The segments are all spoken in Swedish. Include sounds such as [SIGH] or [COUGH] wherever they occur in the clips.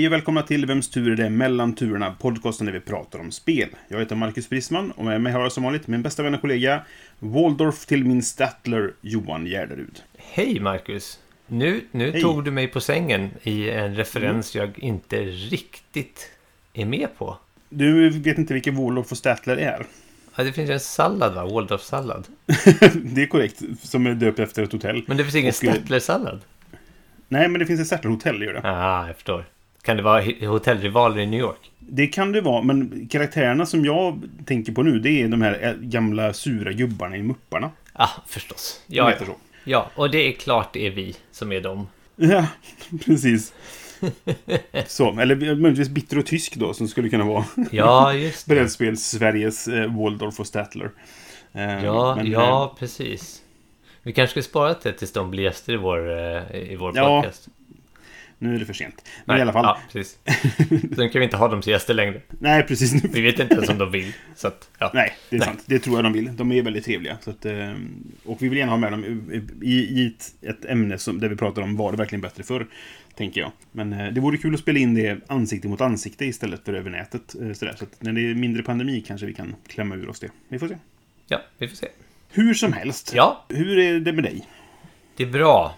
Hej och välkomna till Vems tur är det mellan turerna? Podcasten där vi pratar om spel. Jag heter Marcus Brisman och med mig har jag som vanligt min bästa vän och kollega Waldorf till min Statler Johan Gärderud. Hej Marcus! Nu, nu Hej. tog du mig på sängen i en referens jag inte riktigt är med på. Du vet inte vilken Waldorf och Statler är? Ja, det finns en sallad va? Waldorf-sallad. [LAUGHS] det är korrekt, som är döpt efter ett hotell. Men det finns ingen Och, eh, Statler-sallad? Nej, men det finns ett Statler hotell, gör det. Ah, jag förstår. Kan det vara hotellrivaler i New York? Det kan det vara, men karaktärerna som jag tänker på nu, det är de här eh, gamla sura gubbarna i Mupparna. Ah, förstås. Ja, ja. ja, och det är klart det är vi som är dem. Ja, [LAUGHS] precis. Så, eller möjligtvis bitter och tysk då, som skulle kunna vara [LAUGHS] Ja, just brädspel Sveriges eh, Waldorf och Statler. Eh, Ja, men, eh, ja, precis. Vi kanske ska spara det tills de blir gäster i vår, eh, i vår Ja, podcast. Nu är det för sent. Men i alla fall. Ja, precis. Sen kan vi inte ha dem som gäster längre. [LAUGHS] Nej, precis. Vi vet inte ens om de vill. Så att, ja. Nej, det är Nej. sant. Det tror jag de vill. De är väldigt trevliga. Så att, eh, och vi vill gärna ha med dem i, i ett, ett ämne som, där vi pratar om var det verkligen bättre förr. Tänker jag. Men eh, det vore kul att spela in det ansikte mot ansikte istället för över nätet. eh, Sådär. Så när det är mindre pandemi kanske vi kan klämma ur oss det. Vi får se. ja, vi får se. Hur som helst. Ja, Hur är det med dig? det är bra.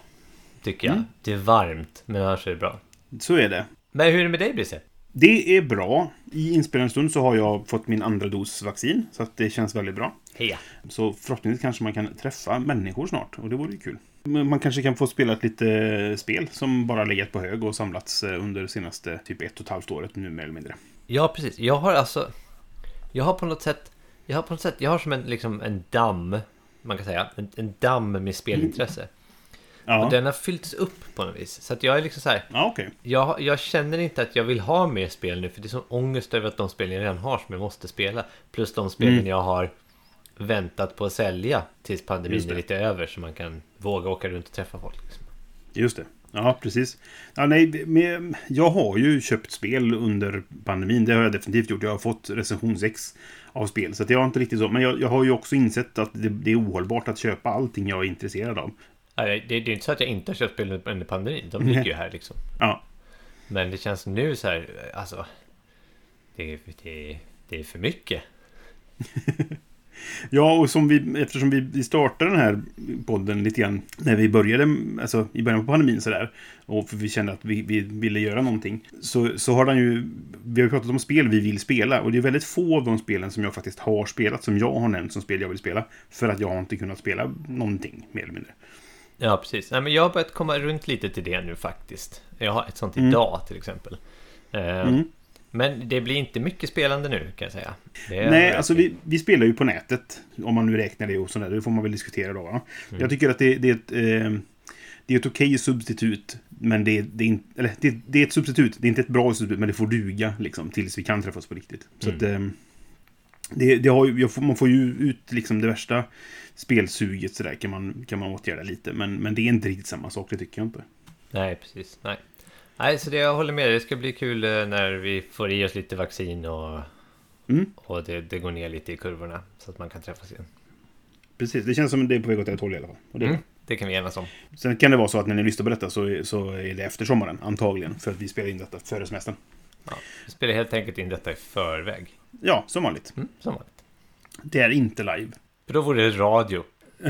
Tycker jag. Mm. Det är varmt, men annars är det bra. Så är det. Men hur är det med dig, Brisse? Det är bra. I inspelande stund så har jag fått min andra dos vaccin. Så att det känns väldigt bra. Heja. Så förhoppningsvis kanske man kan träffa människor snart. Och det vore ju kul. Man kanske kan få spela ett lite spel som bara legat på hög och samlats eh, under senaste typ ett och ett halvt året nu mer eller mindre. Ja, precis. Jag har alltså... Jag har på något sätt... Jag har på något sätt... Jag har som en, liksom en damm, man kan säga. En, en damm med spelintresse. Ja, Och den har fyllts upp på något vis. Så att jag är liksom så här... ja okej. Jag, jag känner inte att jag vill ha mer spel nu för det är sån ångest över att de spelen jag redan har som jag måste spela. Plus de spelen Mm. jag har väntat på att sälja tills pandemin är lite över så man kan våga åka runt och träffa folk. Liksom. Just det. Ja, precis. Ja, nej, men jag har ju köpt spel under pandemin. Det har jag definitivt gjort. Jag har fått recensionsex av spel. Så jag har inte riktigt så. Men jag, jag har ju också insett att det, det är ohållbart att köpa allting jag är intresserad av. Nej, Det, det är inte så att jag inte har köpt spel under pandemin. De ligger ju här liksom. Ja, Men det känns nu så här, alltså. Det, det, det är för mycket. [LAUGHS] Ja, och som vi, eftersom vi, vi startade den här podden lite grann när vi började, alltså i början på pandemin sådär, och för vi kände att vi, vi ville göra någonting, så, så har den ju, vi har ju pratat om spel vi vill spela, och det är väldigt få av de spelen som jag faktiskt har spelat, som jag har nämnt som spel jag vill spela, för att jag har inte kunnat spela någonting, mer eller mindre. Ja, precis. Nej, men jag har börjat komma runt lite till det nu faktiskt. Jag har ett sånt Mm. idag till exempel. Eh, Mm. Men det blir inte mycket spelande nu kan jag säga. Nej, alltså vi, vi spelar ju på nätet, om man nu räknar det och sådär, det får man väl diskutera då. Va? Jag tycker att det, det är ett... Eh, det är ett okej substitut, men det är, det, är eller, det, det är ett substitut. Det är inte ett bra substitut, men det får duga liksom, tills vi kan träffas på riktigt. Så att, eh, det, det har, ju- man får ju ut liksom det värsta spelsuget sådär, kan man, kan man åtgärda lite. Men, men det är inte riktigt samma sak, det tycker jag inte. Nej, precis. Nej. Nej, så det, jag håller med. Det ska bli kul eh, när vi får i oss lite vaccin och, Mm. och det, det går ner lite i kurvorna så att man kan träffas igen. Precis, det känns som att det är på väg åt ett håll i alla fall. Och det Mm. Det kan vi enas om. Sen kan det vara så att när ni lyssnar på detta så, så är det efter sommaren, antagligen. För att vi spelar in detta före semestern. Ja. Vi spelar helt enkelt in detta i förväg. Ja, som vanligt. Mm, som vanligt. Det är inte live. För då vore det radio. [LAUGHS]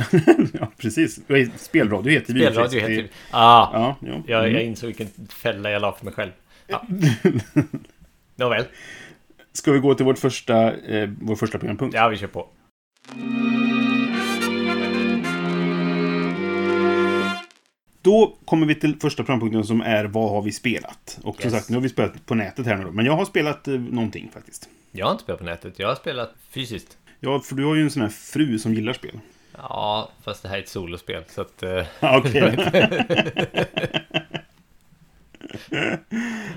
ja, precis. Spelradio heter vi. Spelradio heter det. Ah, Ja, jag, Mm. jag insåg vilken fälla jag la för mig själv. Ja. [LAUGHS] Nåväl, Ska vi gå till vårt första, eh, vår första programpunkt? ja vi kör på. Då kommer vi till första programpunkten som är Vad har vi spelat? Och som Yes. sagt, nu har vi spelat på nätet här nu då. Men jag har spelat eh, någonting faktiskt. Jag har inte spelat på nätet, jag har spelat fysiskt. Ja, för du har ju en sån här fru som gillar spel. Ja, fast det här är ett solospel så att... eh, [LAUGHS] Okej. [LAUGHS]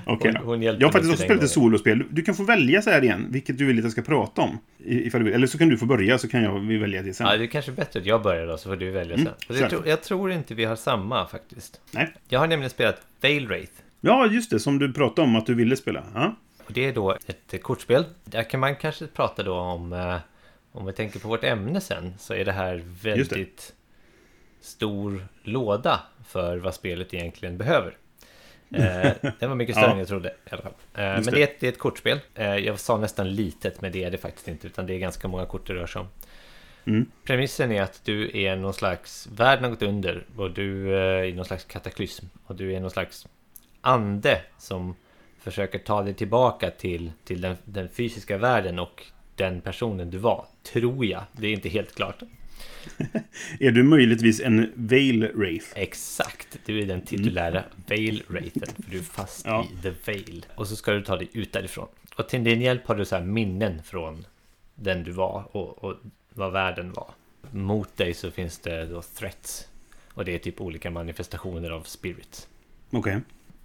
Okej Hon- hon Jag har faktiskt också spelat ett solospel. Du kan få välja så här igen, vilket du vill att jag ska prata om. Ifall du vill. Eller så kan du få börja, så kan jag välja det sen. Ja, det är kanske bättre att jag börjar då, så får du välja sen. Mm, kör. jag, tror, jag tror inte vi har samma faktiskt. Nej. Jag har nämligen spelat Veil Wraith. Ja, just det. Som du pratade om att du ville spela. Ja. Och det är då ett kortspel. Där kan man kanske prata då om, eh, om vi tänker på vårt ämne sen, så är det här Just det. väldigt stor låda för vad spelet egentligen behöver. Eh, [LAUGHS] den var mycket större Ja. än jag trodde i alla fall. Eh, men det. är, ett, det är ett kortspel. Eh, jag sa nästan litet, men det är det faktiskt inte, utan det är ganska många kort det rör sig om. Mm. Premissen är att du är någon slags, världen har gått under och du eh, är i någon slags kataklysm. Och du är någon slags ande som försöker ta dig tillbaka till, till den, den fysiska världen och den personen du var. Tror jag. Det är inte helt klart. [LAUGHS] Är du möjligtvis en Veil Wraith? Exakt, du är den titulära Veil Wraithen. För du är fast Ja. i The Veil. Och så ska du ta dig ut därifrån. Och till din hjälp har du så här minnen från den du var och, och vad världen var. Mot dig så finns det då threats. Och det är typ olika manifestationer av spirits. Okej.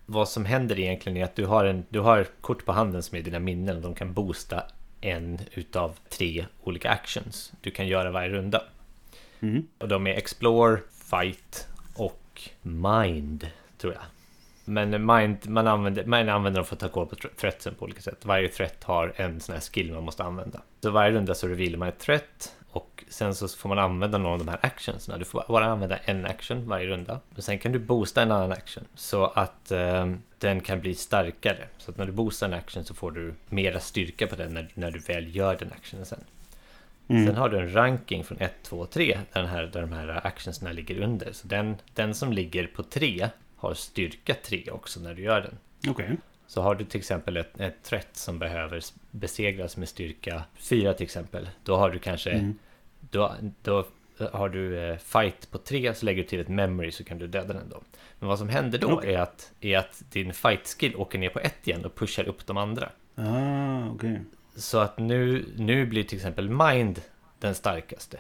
Vad som händer egentligen är att du har, en, du har kort på handen som är dina minnen och de kan boosta en utav tre olika actions du kan göra varje runda. Mm. Och de är Explore, Fight och Mind, tror jag. Men Mind, man använder, man använder dem för att ta koll på thr- threatsen på olika sätt. Varje threat har en sån här skill man måste använda. Så varje runda så revealar man ett threat och sen så får man använda någon av de här actionsna. Du får bara använda en action varje runda. Men sen kan du boosta en annan action så att eh, den kan bli starkare. Så att när du boostar en action så får du mera styrka på den när, när du väl gör den actionen sen. Mm. Sen har du en ranking från 1, 2 och 3 där, den här, där de här actionsna ligger under. Så den, den som ligger på 3 har styrka 3 också när du gör den. Okej. Så har du till exempel ett, ett threat som behöver besegras med styrka 4 till exempel. Då har du kanske Mm. då, då har du eh, fight på 3 så lägger du till ett memory så kan du döda den då. Men vad som händer då Okej. är, att, är att din fight skill åker ner på 1 igen och pushar upp de andra. Ah, okej. Så att nu, nu blir till exempel mind den starkaste.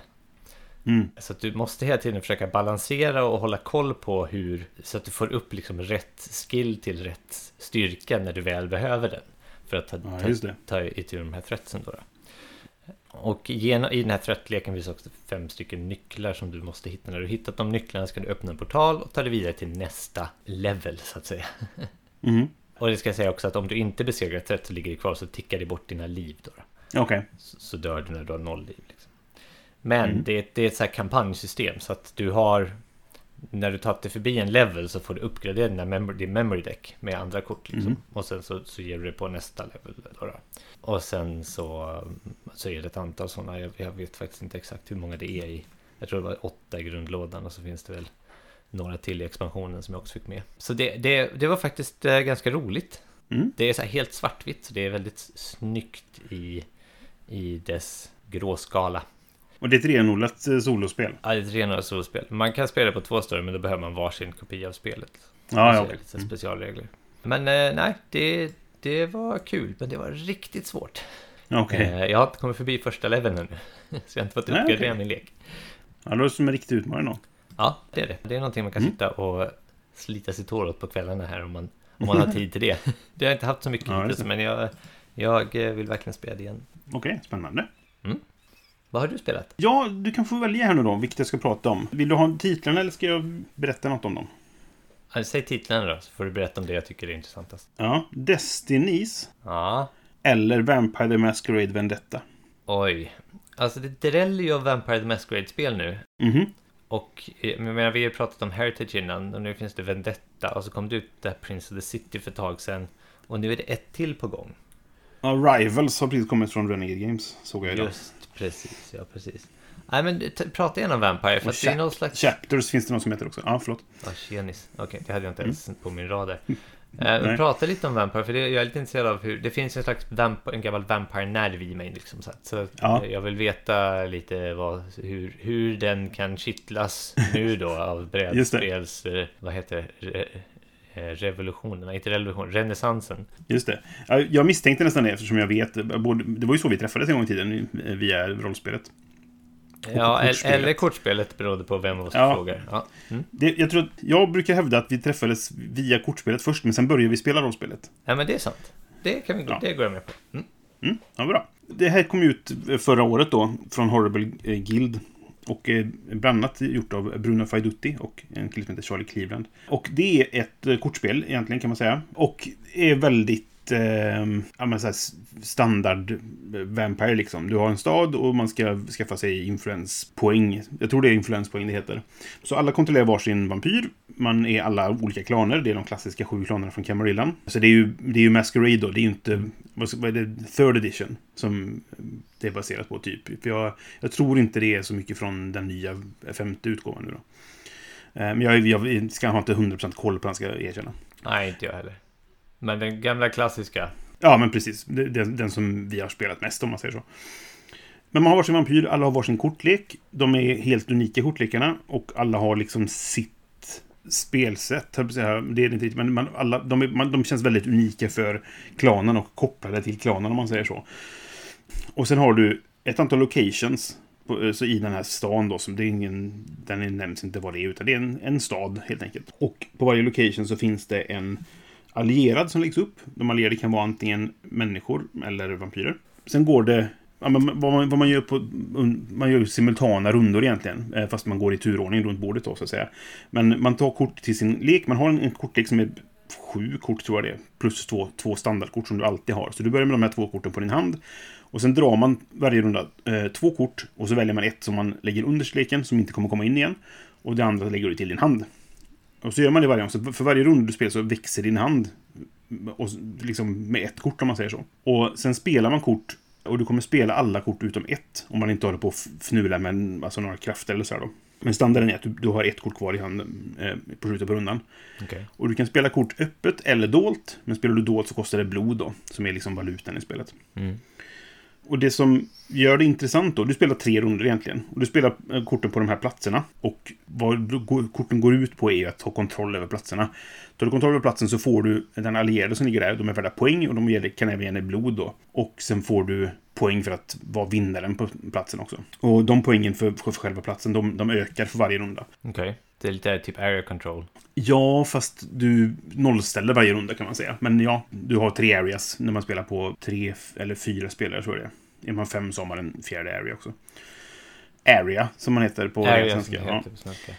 Mm. Så att du måste hela tiden försöka balansera och hålla koll på hur så att du får upp liksom rätt skill till rätt styrka när du väl behöver den. För att ta, Ja, ta, ta itu med de här threatsen då. då. Och genom, i den här threat-leken finns också fem stycken nycklar som du måste hitta. När du hittat de nycklarna ska du öppna en portal och ta dig vidare till nästa level så att säga. [LAUGHS] Mm. Och det ska jag säga också att om du inte besegrar threat så ligger det kvar så tickar det bort dina liv då. då. Okej. Så, så dör du när du har noll liv. Liksom. Men Mm. det, är, ett- det är ett så här kampanjsystem så att du har när du tar dig förbi en level så får du uppgradera dina mem- din memory deck med andra kort. Liksom. Mm. Och sen så, så ger du det på nästa level. Då då. Och sen så, så är det ett antal sådana. Jag, jag vet faktiskt inte exakt hur många det är i. Jag tror det var åtta i grundlådan och så finns det väl några till i expansionen som jag också fick med. Så det, det, det var faktiskt eh, ganska roligt. Mm. Det är så helt svartvitt, så det är väldigt snyggt i, i dess gråskala. Och det är ett renodlat eh, solospel? Ja, det är ett renodlat solospel. Man kan spela på två större, men då behöver man varsin kopia av spelet. Ja, ja. Så det är okej. lite specialregler. Men eh, nej, det, det var kul, men det var riktigt svårt. Okej. Eh, jag har inte kommit förbi första leveln ännu. [LAUGHS] Så jag har inte fått uppgradera okej. min lek. Ja, det låter som en riktig utmaning då. Ja, det är det. Det är någonting man kan Mm. sitta och slita sitt hår åt på kvällarna här om man, om man har [LAUGHS] tid till det. Det har jag inte haft så mycket Ja, hittills, men jag, jag vill verkligen spela det igen. Okej, spännande. Vad har du spelat? Ja, du kan få välja här nu då, vilket jag ska prata om. Vill du ha titlarna eller ska jag berätta något om dem? Ja, Säg titlarna då, så får du berätta om det jag tycker är intressantast. Ja, Destinies Ja, eller Vampire the Masquerade Vendetta. oj. Alltså det dräller ju av Vampire the Masquerade-spel nu. Mhm. Och eh, jag menar, vi har ju pratat om Heritage innan och nu finns det Vendetta och så kom det ut där Prince of the City för ett tag sedan. Och nu är det ett till på gång. Ja, Rivals har precis kommit från Renegade Games, såg jag idag. Just precis, ja precis. Nej men prata gärna om Vampire för det är någon slags... Chapters finns det någon som heter också. Ja, förlåt. Ja, tjenis. Okej, det hade jag inte ens på min radar. [LAUGHS] Eh, Mm. Prata lite om Vampire, för det, jag är lite intresserad av hur... Det finns en slags vamp, en gammal Vampire-nerv i mig liksom. Så, att, så Ja. jag vill veta lite vad, hur, hur den kan kittlas nu då av [LAUGHS] brädspels... eh, Vad heter det? Eh, revolutionen, nej inte revolution, renässansen. Just det. Ja, Jag misstänkte nästan det eftersom jag vet. Det var ju så vi träffades en gång i tiden eh, via rollspelet. Ja, el- kortspelet. eller kortspelet beroende på vem av oss Ja. frågar. Ja. Mm. Det, jag, tror jag brukar hävda att vi träffades via kortspelet först, men sen började vi spela rollspelet. ja, men det är sant. Det, kan vi, Ja. det går jag med på. Mm. Mm, ja, bra. Det här kom ut förra året då, från Horrible eh, Guild. Och eh, bland annat gjort av Bruno Faidutti och en kille som heter Charlie Cleveland. Och det är ett eh, kortspel egentligen kan man säga. Och är väldigt Ehm, ja, men så här standard-vampire, eh, liksom. Du har en stad och man ska skaffa sig influenspoäng. Jag tror det är influenspoäng det heter. Så alla kontrollerar varsin vampyr. Man är alla olika klaner. Det är de klassiska sju klanerna från Camarillan. Så det är ju, det är ju Masquerade då. Det är ju inte... Vad är det? Third edition. Som det är baserat på typ. För jag, jag tror inte det är så mycket från den nya femte utgåvan nu då. Ehm, men jag, jag ska ha inte 100% koll på den ska jag erkänna. Nej, inte jag heller. Men den gamla klassiska. Ja, men precis. Den, den som vi har spelat mest om man säger så. Men man har varsin vampyr, alla har varsin kortlek. De är helt unika kortlekarna och alla har liksom sitt spelsätt. Det är det inte riktigt, men man, alla, de, är, man, de känns väldigt unika för klanen och kopplade till klanen om man säger så. Och sen har du ett antal locations på, eh, så i den här stan då, som det är ingen, den nämns inte vad det är, utan det är en, en stad helt enkelt. Och på varje location så finns det en allierad som läggs upp. De allierade kan vara antingen människor eller vampyrer. Sen går det... Ja, men vad, man, vad man gör på... Man gör ju simultana rundor egentligen. Eh, fast man går i turordning runt bordet då, så att säga. Men man tar kort till sin lek. Man har en, en kortlek som är sju kort, tror jag det är. Plus två, två standardkort som du alltid har. Så du börjar med de här två korten på din hand. Och sen drar man varje runda eh, två kort. Och så väljer man ett som man lägger under leken, som inte kommer komma in igen. Och det andra lägger du till din hand. Och så gör man det varje gång. Så för varje runda du spelar så växer din hand. Och liksom med ett kort om man säger så. Och sen spelar man kort. Och du kommer spela alla kort utom ett. Om man inte håller på att fnula med alltså några krafter eller så då. Men standarden är att du, du har ett kort kvar i handen eh, på slutet på rundan. Okej. Och du kan spela kort öppet eller dolt. Men spelar du dolt så kostar det blod då. Som är liksom valutan i spelet. Mm. Och det som gör det intressant då, du spelar tre runder egentligen. Och du spelar eh, korten på de här platserna. Och vad korten går ut på är ju att ta kontroll över platserna. Tar du kontroll över platsen så får du den allierade som ligger där. De är värda poäng och de kan även ge dig blod då. Och sen får du poäng för att vara vinnaren på platsen också. Och de poängen för, för själva platsen, de, de ökar för varje runda. Okej. Det är lite typ area control. Ja, fast du nollställer varje runda kan man säga. Men ja, du har tre areas när man spelar på tre eller fyra spelare, tror jag det är. Är man fem så har man en fjärde area också. Area, som man heter på area svenska. som heter på svenska.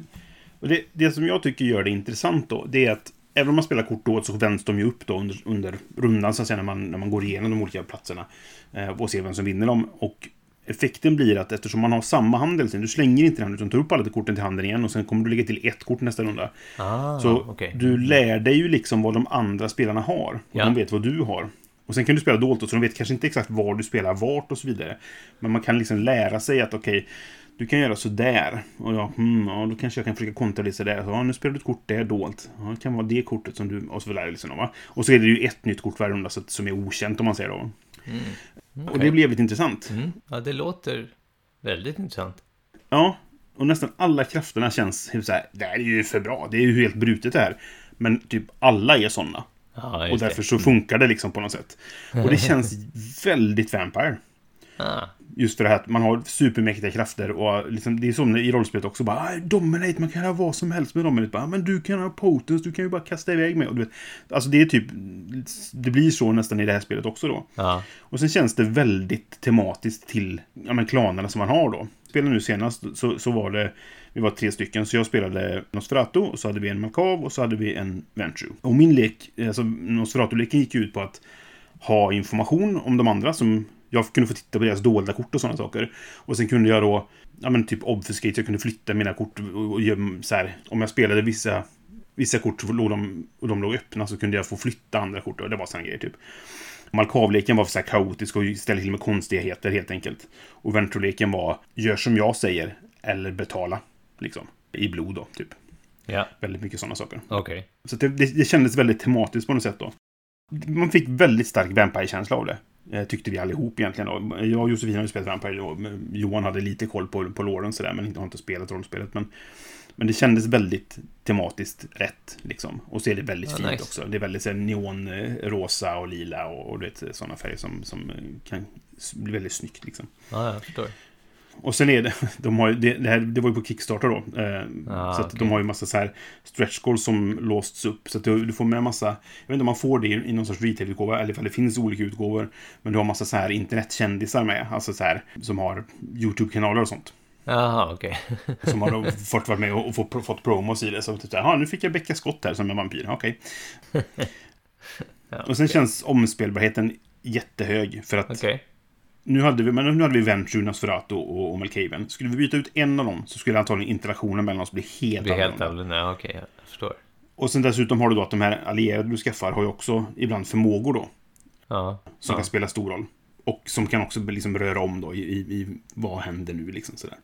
[LAUGHS] Och det, det som jag tycker gör det intressant då, det är att även om man spelar kort då så vänds de ju upp då under, under rundan så att säga när man, när man går igenom de olika platserna eh, och ser vem som vinner dem. Och effekten blir att eftersom man har samma hand hela tiden, du slänger inte den utan tar upp alla korten till handen igen och sen kommer du lägga till ett kort nästa runda. Ah, Så okej. du lär dig ju liksom vad de andra spelarna har. Och Ja. de vet vad du har. Och sen kan du spela dolt, så de vet kanske inte exakt var du spelar vart och så vidare. Men man kan liksom lära sig att okej, du kan göra sådär. Och ja, hmm, ja, då kanske jag kan försöka kontra det sådär. Så, ja, nu spelar du ett kort där dolt. Ja, det kan vara det kortet som du... Och så vidare liksom, va? Och så är det ju ett nytt kort varje runda som är okänt om man säger då. Och Okej. det blir jävligt intressant. Mm. Ja, det låter väldigt intressant. Ja, och nästan alla krafterna känns så här, det här är ju för bra. Det är ju helt brutet det här. Men typ alla är sådana. Ja, Och därför det. så funkar det liksom på något sätt. Och det [LAUGHS] känns väldigt Vampire. Ah, Just för det här att man har supermäktiga krafter och liksom, det är som i rollspelet också. Bara, "Ah, dominate, man kan ha vad som helst med dominate. Bara, "Ah, men du kan ha potence, du kan ju bara kasta iväg mig. Och du vet, alltså det är typ, det blir så nästan i det här spelet också då. ja. Och sen känns det väldigt tematiskt till ja, men klanerna som man har då. Spelade nu senast så, så var det, vi var tre stycken, så jag spelade Nosferatu, och så hade vi en Malkav och så hade vi en Ventrue. Och min lek, alltså Nosferatu-leken gick ut på att ha information om de andra som jag kunde få titta på deras dolda kort och sådana saker. Och sen kunde jag då, ja men typ obfuscate, jag kunde flytta mina kort och, och göm, så här, om jag spelade vissa Vissa kort så låg de, och de låg öppna så kunde jag få flytta andra kort och det var sådana grejer typ. Malkavleken var så här kaotisk och ställde till med konstigheter helt enkelt. Och Ventroleken var gör som jag säger eller betala. Liksom. I blod då, typ. Ja, Väldigt mycket sådana saker. okej. Så det, det, det kändes väldigt tematiskt på något sätt då. Man fick väldigt stark Vampire-känsla av det. Eh, tyckte vi allihop egentligen då. Jag och Josefin har ju spelat Vampire men Johan hade lite koll på, på låren sådär, men har inte spelat rollspelet. Men, Men det kändes väldigt tematiskt rätt. Liksom. Och så är det väldigt Ja, fint nice. också. Det är väldigt neonrosa och lila och, och sådana färger som, som kan bli väldigt snyggt. Liksom. Ja, jag förstår. Och sen är det, [LAUGHS] de har det, det, här, det var ju på Kickstarter då. Eh, Ah, så okej. de har ju massa så här stretch goals som låsts upp. Så du, du får med massa, jag vet inte om man får det i, i någon sorts retail-utgåva eller ifall det finns olika utgåvor. Men du har massa så här internetkändisar med, alltså så här som har YouTube-kanaler och sånt. Jaha, okej. [LAUGHS] Som har fått vara med och, och få, fått promos i det. Så typ så här, "Ja, nu fick jag Becka Scott här som en vampyr. Okej. [LAUGHS] Ja, Och sen känns omspelbarheten jättehög. För att Okej. Nu hade vi, men nu hade vi Venture, Nosferatu och, och Malkaven. Skulle vi byta ut en av dem så skulle antagligen interaktionen mellan oss bli helt helt annorlunda. Ja, Okej, jag förstår. Och sen dessutom har du då att de här allierade du skaffar har ju också ibland förmågor då. Ja. Som ja. kan spela stor roll. Och som kan också liksom röra om då i, i, i vad händer nu liksom sådär.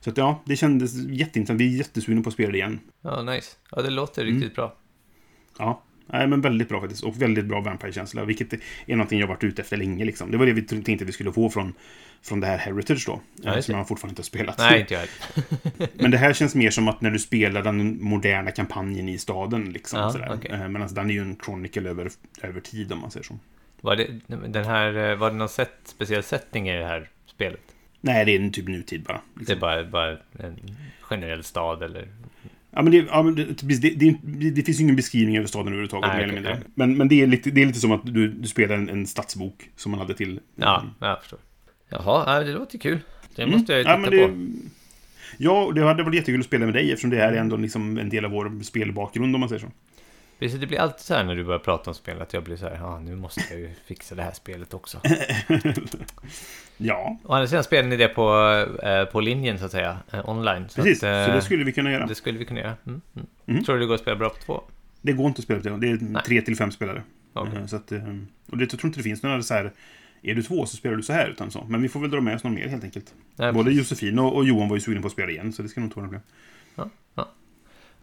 Så att ja, det kändes jätteintressant. Vi är jättesugna på att spela det igen. ja, nice. Ja, det låter Mm. riktigt bra. Ja, nej, men väldigt bra faktiskt. Och väldigt bra Vampire-känsla. Vilket är någonting jag varit ute efter länge liksom. Det var det vi tänkte att vi skulle få från, från det här Heritage då. Ja, som det. jag fortfarande inte har spelat. Nej, inte jag. [LAUGHS] Men det här känns mer som att när du spelar den moderna kampanjen i staden. Liksom, Ja, sådär. okej. Eh, Medan den är ju en chronicle över, över tid om man säger så. Var det, den här, eh, var det någon set, speciell setting i det här spelet? Nej, det är typ nutid bara. Det Liksom. är bara, bara en generell stad eller? Ja, men det, ja, men det, det, det, det, finns ju ingen beskrivning över staden överhuvudtaget. Nej, mer nej. Men, men det, är lite, det är lite som att du, du spelar en, en stadsbok som man hade till. Ja, jag förstår. Jaha, ja, det låter kul. Det Mm. måste jag ju Ja, titta men det, på. Ja, det hade varit jättekul att spela med dig eftersom det här är ändå liksom en del av vår spelbakgrund om man säger så. Precis, det blir alltid så här när du börjar prata om spel att jag blir så här, ja, nu måste jag ju fixa det här spelet också. [LAUGHS] Ja, Å andra sidan spelar ni det på, eh, på linjen så att säga, eh, online. Så precis. Att, eh, så det skulle vi kunna göra. det skulle vi kunna göra. Mm. Mm. Mm. Tror du det går att spela bra på två? Det går inte att spela till det. är Nej. tre till fem spelare. Eh, Så att, och det, jag tror inte det finns några så här... Är du två så spelar du så här, utan så. Men vi får väl dra med oss någon mer helt enkelt. Nej, Både. Josefin och, och Johan var ju sugna på att spela igen, så det ska nog inte vara några problem. ja,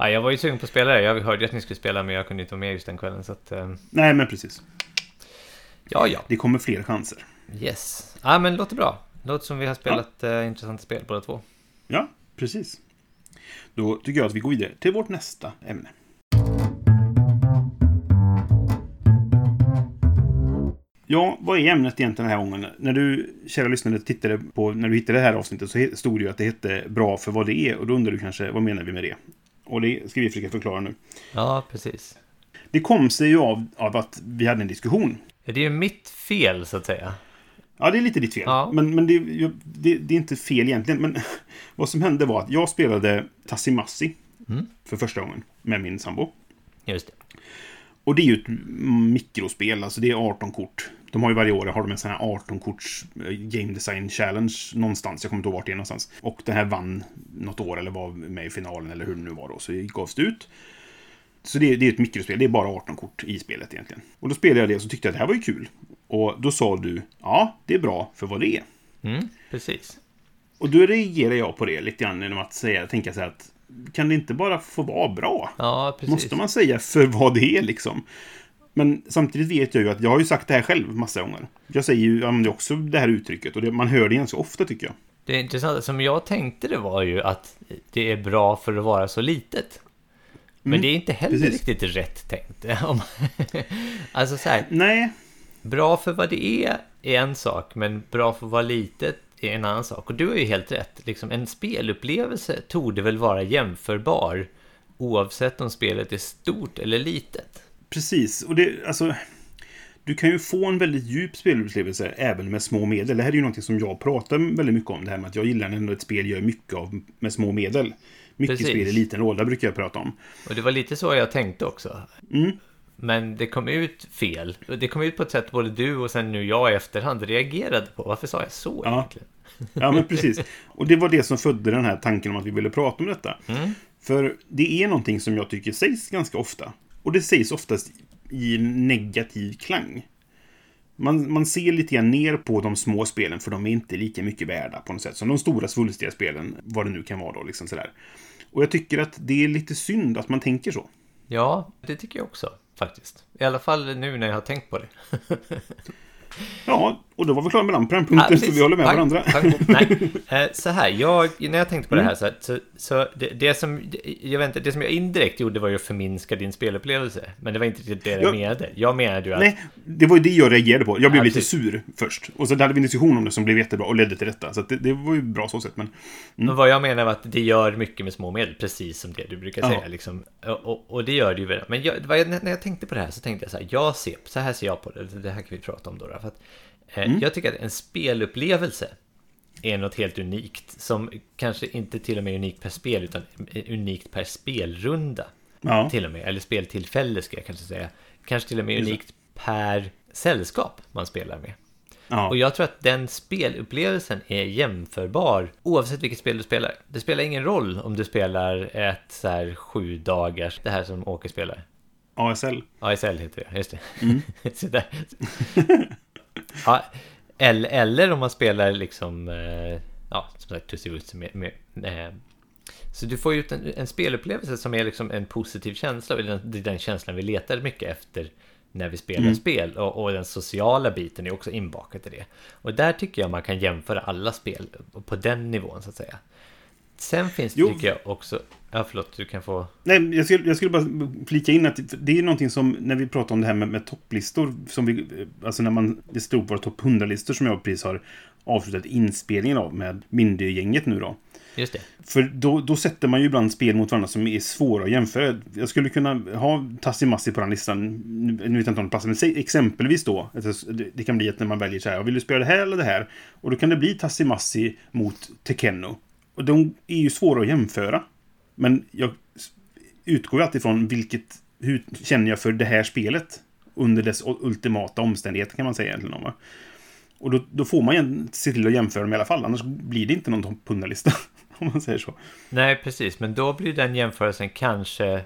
jag var ju sugen på att spela det. Jag hörde att ni skulle spela, men jag kunde inte vara med just den kvällen. Så att, eh, Nej, men precis. ja, ja. Det kommer fler chanser. Yes. Ja, men låter bra. Låter som vi har spelat eh, intressanta spel båda två. Ja, precis. Då tycker jag att vi går vidare till vårt nästa ämne. Ja, vad är ämnet egentligen den här gången? När du, kära lyssnare, tittade på, när du hittade det här avsnittet så stod det ju att det hette Bra för vad det är. Och då undrar du kanske, vad menar vi med det? Och det ska vi försöka förklara nu. Ja, precis. Det kom sig ju av, av att vi hade en diskussion. Det är ju mitt fel, så att säga. Ja, det är lite ditt fel. Ja. Men, men det, det, det är inte fel egentligen. Men [LAUGHS] vad som hände var att jag spelade Tassimassi Mm. för första gången med min sambo. Just det. Och det är ju ett mikrospel, alltså det är 18 kort. De har ju varje år har de en sån här 18-korts eh, Game Design Challenge någonstans. Jag kommer inte ihåg vart det är någonstans. Och den här vann något år eller var med i finalen eller hur det nu var då. Så det gavs det ut. Så det, det är ett mikrospel, det är bara 18 kort i spelet egentligen. Och då spelade jag det och så tyckte jag att det här var ju kul. Och då sa du, ja, det är bra för vad det är. Mm, precis. Och då reagerar jag på det lite grann genom att säga, tänka så här att kan det inte bara få vara bra? Ja, precis. Måste man säga för vad det är liksom? Men samtidigt vet jag ju att jag har ju sagt det här själv massa gånger. Jag säger ju, använder också det här uttrycket och det, man hör det ganska ofta tycker jag. Det intressanta som jag tänkte det var ju att det är bra för att vara så litet. Men Mm, det är inte heller precis. riktigt rätt tänkt. [LAUGHS] Alltså så här, Nej, bra för vad det är är en sak, men bra för att vara litet är en annan sak. Och du har ju helt rätt. Liksom, en spelupplevelse torde väl vara jämförbar oavsett om spelet är stort eller litet. Precis. Och det, alltså... Du kan ju få en väldigt djup spelupplevelse även med små medel. Det här är ju någonting som jag pratar väldigt mycket om. Det här med att jag gillar när ett spel gör mycket av med små medel. Mycket Precis. spel i liten låda brukar jag prata om. Och det var lite så jag tänkte också. Mm. Men det kom ut fel. Det kom ut på ett sätt både du och sen nu jag i efterhand reagerade på. Varför sa jag så Ja. egentligen? Ja, men [LAUGHS] precis. Och det var det som födde den här tanken om att vi ville prata om detta. Mm. För det är någonting som jag tycker sägs ganska ofta. Och det sägs oftast i negativ klang. Man, man ser lite grann ner på de små spelen för de är inte lika mycket värda på något sätt som de stora svulstiga spelen, vad det nu kan vara då. Liksom sådär. Och jag tycker att det är lite synd att man tänker så. Ja, det tycker jag också faktiskt. I alla fall nu när jag har tänkt på det. [LAUGHS] Ja, Och då var vi klara med den på den punkten, Ja, så vi håller med Pang, varandra. pang, nej. [LAUGHS] Eh, Så här, jag, när jag tänkte på Mm. det här så, så, så det, det som jag vet inte, det som jag indirekt gjorde var ju att förminska din spelupplevelse. Men det var inte det jag Ja. menade. Jag menade ju att Nej, det var ju det jag reagerade på. Jag blev Ja, lite sur först. Och så hade vi en diskussion om det som blev jättebra och ledde till detta. Så det, det var ju bra så sett. Men Men vad jag menar var att det gör mycket med små medel, precis som det du brukar Ja. säga. Liksom. Och, och, och det gör det ju. Men jag, jag, när jag tänkte på det här så tänkte jag så här, jag ser, så här ser jag på det, det här kan vi prata om då. då för att, eh, Mm. Jag tycker att en spelupplevelse är något helt unikt, som kanske inte till och med är unikt per spel, utan unikt per spelrunda. ja, Till och med, eller speltillfälle ska jag kanske säga. Kanske till och med unikt per sällskap man spelar med. ja. Och jag tror att den spelupplevelsen är jämförbar oavsett vilket spel du spelar. Det spelar ingen roll om du spelar ett så här sju dagars, det här som Åke spelar. ASL. ASL heter det, just det. [LAUGHS] så där. [LAUGHS] [LAUGHS] ja, eller, eller om man spelar liksom, eh, ja, som sagt, Tussivuts med, med, eh, så du får ju ut en, en spelupplevelse som är liksom en positiv känsla. Och det är den känslan vi letar mycket efter när vi spelar spel. Och, och den sociala biten är också inbakad i det. Och där tycker jag man kan jämföra alla spel på den nivån så att säga. Sen finns det Jo. tycker jag också... Ja, förlåt, du kan få... Nej, jag skulle, jag skulle bara flika in att det är någonting som, när vi pratar om det här med, med topplistor, som vi, alltså när man, det stod på topp 100-listor som jag precis har avslutat inspelningen av med Mindy-gänget nu då. Just det. För då, då sätter man ju ibland spel mot varandra som är svåra att jämföra. Jag skulle kunna ha Tassi-Massi på den listan. Nu vet jag inte om det passar, men säg exempelvis då. det- kan bli att när man väljer så här, vill du spela det här eller det här? Och då kan det bli Tassi-Massi mot Tekenno. Och de är ju svåra att jämföra. Men jag utgår ju alltid från vilket, hur känner jag för det här spelet? Under dess ultimata omständigheter kan man säga egentligen. Va? Och då, då får man ju se till att jämföra dem i alla fall, annars blir det inte någon 100-lista. [LAUGHS] Om man säger så. Nej, precis. Men då blir den jämförelsen kanske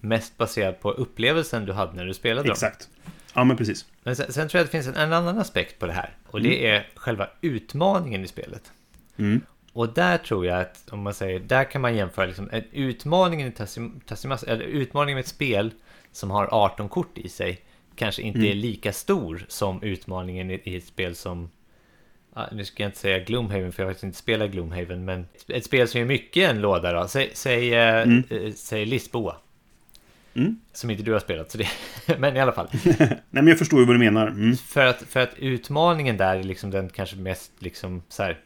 mest baserad på upplevelsen du hade när du spelade dem. Exakt. Ja, men precis. Men sen, sen tror jag att det finns en, en annan aspekt på det här. Och det är själva utmaningen i spelet. Mm. Och där tror jag att, om man säger, där kan man jämföra liksom, en utmaningen i Tassim- Tassimas, eller utmaningen med ett spel som har 18 kort i sig, kanske inte är lika stor som utmaningen i, i ett spel som, nu ska jag inte säga Gloomhaven, för jag har faktiskt inte spelat Gloomhaven, men ett spel som är mycket en låda då, säg, säg, eh, eh, säg Lisboa. Mm. Som inte du har spelat, så det, [LAUGHS] men i alla fall. [LAUGHS] Nej, men jag förstår ju vad du menar. Mm. För att, för att utmaningen där är liksom den kanske mest liksom så här.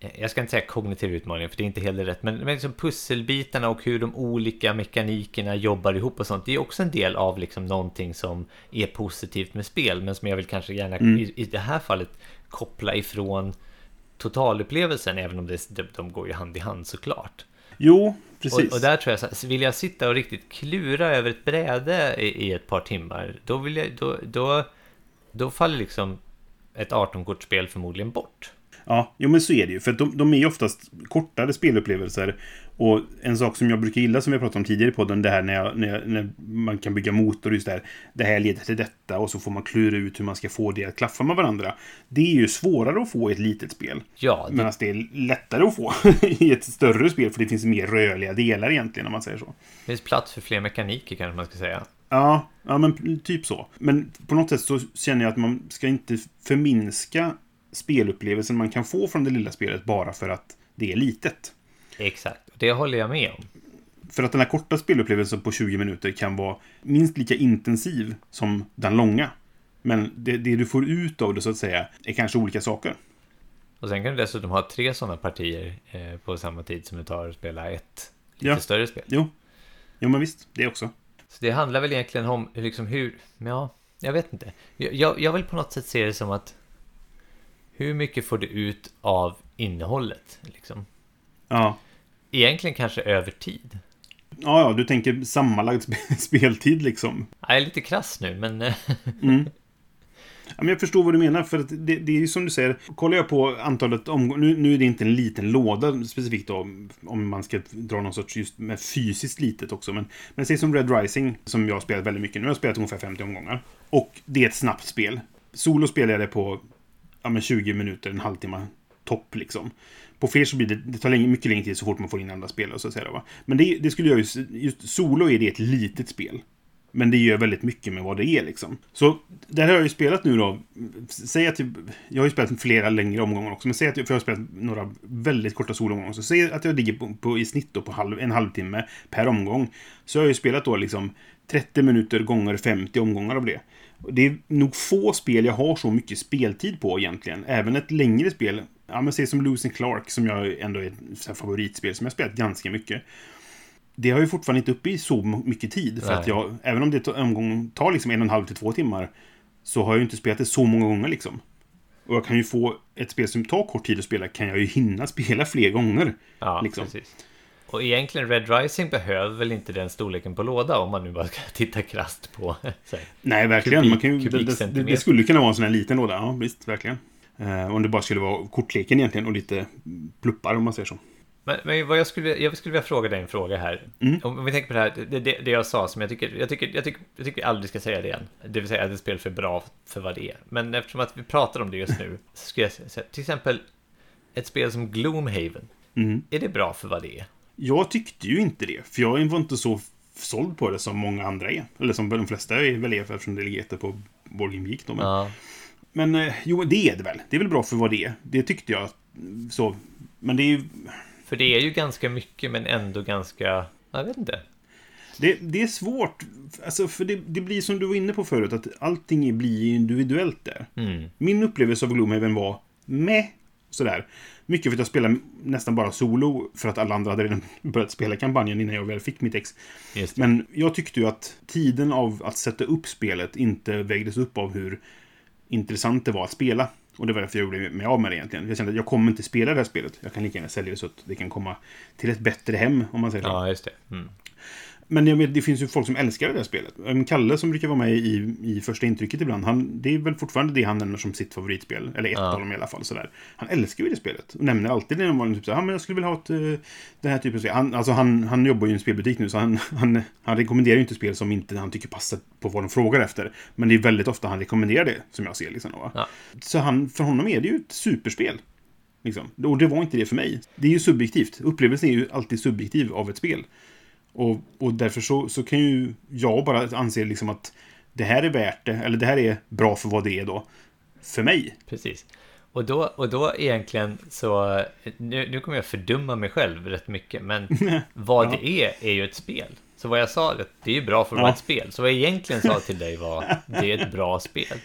Eh, Jag ska inte säga kognitiv utmaning för det är inte heller rätt. Men, men liksom pusselbitarna och hur de olika mekanikerna jobbar ihop och sånt. Det är också en del av liksom någonting som är positivt med spel. Men som jag vill kanske gärna i, i det här fallet koppla ifrån totalupplevelsen. Även om det, de, de går ju hand i hand såklart. Jo, precis. Och, och där tror jag vill jag sitta och riktigt klura över ett bräde i, i ett par timmar, då, vill jag, då, då, då faller liksom ett 18-kortsspel förmodligen bort. Ja, jo, men så är det ju. För de, de är ju oftast kortare spelupplevelser. Och en sak som jag brukar gilla, som vi pratade om tidigare i podden, det här när, jag, när, jag, när man kan bygga motor, just det här. Det här leder till detta och så får man klura ut hur man ska få det att klaffa med varandra. Det är ju svårare att få i ett litet spel. Ja, det, Medan det är lättare att få [LAUGHS] i ett större spel, för det finns mer rörliga delar egentligen, om man säger så. finns plats för fler mekaniker kanske man ska säga. Ja, ja men typ så. Men på något sätt så känner jag att man ska inte förminska spelupplevelsen man kan få från det lilla spelet bara för att det är litet. Exakt, det håller jag med om. För att den här korta spelupplevelsen på 20 minuter kan vara minst lika intensiv som den långa. Men det, det du får ut av det så att säga är kanske olika saker. Och sen kan du dessutom ha tre sådana partier eh, på samma tid som det tar att spela ett lite Ja. större spel. Jo, jo men visst, det också. Så det handlar väl egentligen om liksom hur, ja, jag vet inte. Jag, jag, jag vill på något sätt se det som att hur mycket får du ut av innehållet? Liksom? Ja. Egentligen kanske över tid. Ja, ja, du tänker sammanlagd sp- [LAUGHS] speltid liksom. Jag är lite krass nu, men eh, [LAUGHS] Ja, men jag förstår vad du menar, för att det, det är ju som du säger. Kollar jag på antalet omgångar, nu, nu är det inte en liten låda specifikt då, om man ska dra någon sorts just med fysiskt litet också. Men, men säg som Red Rising, som jag har spelat väldigt mycket nu. Jag har spelat ungefär 50 omgångar. Och det är ett snabbt spel. Solo spelar jag det på ja, men 20 minuter, en halvtimme topp liksom. På fler så blir det, det tar länge, mycket längre tid så fort man får in andra spelare så att säga. Va? Men det, det skulle jag ju, just solo är det ett litet spel. Men det gör väldigt mycket med vad det är liksom. Så där har jag ju spelat nu då. Säg att jag, jag har ju spelat flera längre omgångar också. Men säg att jag, för jag har spelat några väldigt korta solomgångar. Så säg att jag ligger på, på, i snitt då på halv, en halvtimme per omgång. Så har jag ju spelat då liksom 30 minuter gånger 50 omgångar av det. Det är nog få spel jag har så mycket speltid på egentligen. Även ett längre spel. Ja, men se som Losing Clark som jag ändå är ett favoritspel som jag spelat ganska mycket. Det har ju fortfarande inte uppe i så mycket tid. För Nej. att jag, även om det omgång tar liksom en och en halv till två timmar. Så har jag ju inte spelat det så många gånger liksom. Och jag kan ju få ett spel som tar kort tid att spela kan jag ju hinna spela [LAUGHS] fler gånger. Ja, liksom. precis. Och egentligen Red Rising behöver väl inte den storleken på låda om man nu bara ska [LAUGHS] titta krasst på här. Nej, verkligen. Kubik- Man kan ju, det, det, det skulle kunna vara en sån här liten låda. Ja, visst, verkligen. Eh, om det bara skulle vara kortleken egentligen och lite pluppar om man säger så. Men, men vad jag skulle, jag skulle vilja fråga dig en fråga här. Mm. Om vi tänker på det här, det, det, det jag sa som jag tycker, jag tycker, jag tycker, jag tycker vi aldrig ska säga det igen. Det vill säga att ett spel för bra för vad det är. Men eftersom att vi pratar om det just nu, så ska jag säga, till exempel ett spel som Gloomhaven. Mm. Är det bra för vad det är? Jag tyckte ju inte det, för jag var inte så såld på det som många andra är. Eller som de flesta är väl är eftersom det ligger på Board Game Geek då. Men, Ja, men eh, jo, det är det väl. Det är väl bra för vad det är. Det tyckte jag. Så. Men det är ju... för det är ju ganska mycket men ändå ganska, jag vet inte. Det, det är svårt. Alltså, för det, det blir som du var inne på förut, att allting blir individuellt där. Mm. Min upplevelse av Gloomhaven var med sådär. Mycket för att jag spelade nästan bara solo för att alla andra hade redan [LAUGHS] börjat spela kampanjen innan jag väl fick mitt ex. Men jag tyckte ju att tiden av att sätta upp spelet inte vägdes upp av hur intressant det var att spela. Och det var därför jag gjorde mig av med det egentligen. Jag kände att jag kommer inte spela det här spelet. Jag kan lika gärna sälja det så att det kan komma till ett bättre hem, om man säger så. Ja, just det. Mm. Men jag vet, det finns ju folk som älskar det här spelet. Kalle som brukar vara med i, i första intrycket ibland, han, det är väl fortfarande det han nämner som sitt favoritspel. Eller ett Ja. av dem i alla fall. Sådär. Han älskar ju det spelet. Och nämner alltid när man typ såhär, men jag skulle vilja ha ett, uh, den här typen av spel. Han, alltså han, han jobbar ju i en spelbutik nu, så han, [LAUGHS] han, han rekommenderar ju inte spel som inte han tycker passar på vad de frågar efter. Men det är väldigt ofta han rekommenderar det, som jag ser liksom. Ja. Så han, för honom är det ju ett superspel. Liksom. Och det var inte det för mig. Det är ju subjektivt. Upplevelsen är ju alltid subjektiv av ett spel. Och, och därför så, så kan ju jag bara anse liksom att det här är värt det, eller det här är bra för vad det är då. För mig. Precis. Och då, och då egentligen så, nu, nu kommer jag fördumma mig själv rätt mycket, men [LAUGHS] vad Ja. det är, är ju ett spel. Så vad jag sa, det det är ju bra för att Ja. vara ett spel. Så vad jag egentligen sa till dig var, det är ett bra spel.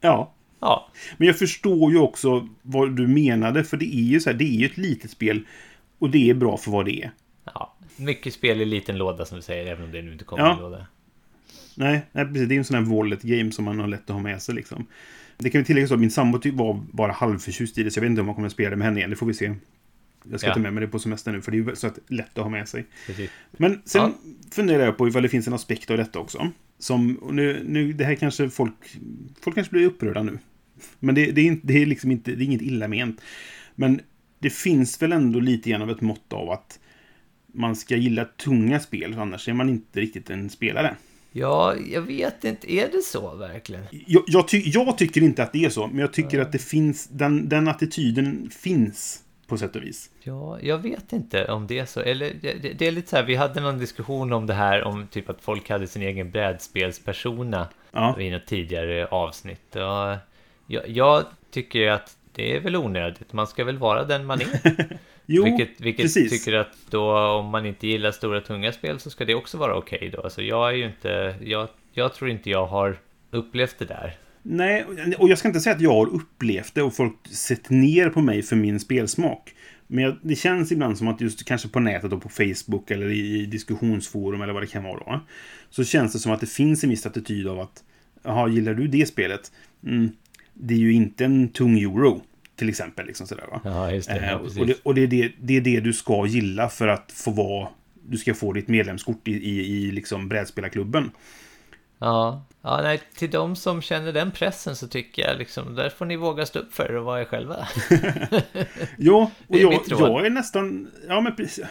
Ja. Ja, Men jag förstår ju också vad du menade, för det är ju så här, det är ju ett litet spel. Och det är bra för vad det är. ja. Mycket spel i liten låda som du säger, även om det nu inte kommer Ja. i låda. Nej, nej, precis. Det är ju en sån här wallet game som man har lätt att ha med sig liksom. Det kan vi tillägga så att min sambo typ var bara halvförtjust i det, så jag vet inte om man kommer att spela det med henne igen. Det får vi se. Jag ska Ja. ta med mig det på semester nu, för det är ju så att lätt att ha med sig. Precis. Men sen Ja. funderar jag på ifall det finns en aspekt av detta också. Som, och nu, nu, det här kanske folk, folk kanske blir upprörda nu. Men det, det, är, inte, det är liksom inte, det är inget illa ment. Men det finns väl ändå lite grann av ett mått av att man ska gilla tunga spel, annars är man inte riktigt en spelare. Ja, jag vet inte, är det så verkligen? Jag, jag, ty, jag tycker inte att det är så, men jag tycker att det finns, den, den attityden finns på sätt och vis. Ja, jag vet inte om det är så. Eller det, det är lite så här, vi hade någon diskussion om det här om typ att folk hade sin egen brädspelspersona Ja, i något tidigare avsnitt. Och jag, jag tycker att det är väl onödigt. Man ska väl vara den man är. [LAUGHS] jo, vilket vilket precis. tycker att då om man inte gillar stora tunga spel så ska det också vara okej då. Alltså jag är ju inte, jag, jag tror inte jag har upplevt det där. Nej, och jag ska inte säga att jag har upplevt det och folk sett ner på mig för min spelsmak. Men jag, det känns ibland som att just kanske på nätet och på Facebook eller i diskussionsforum eller vad det kan vara då. Så känns det som att det finns en viss attityd av att Jaha, gillar du det spelet? Mm, det är ju inte en tung euro. Till exempel. Liksom sådär, va? Ja, just Eh, och det, och det, är det, det är det du ska gilla för att få vara... Du ska få ditt medlemskort i, i, i liksom brädspelarklubben. Ja, ja nej, till de som känner den pressen så tycker jag liksom, där får ni våga stå upp för er och vara er själva. [LAUGHS] Ja, och Det jag, jag är nästan... Ja, men precis.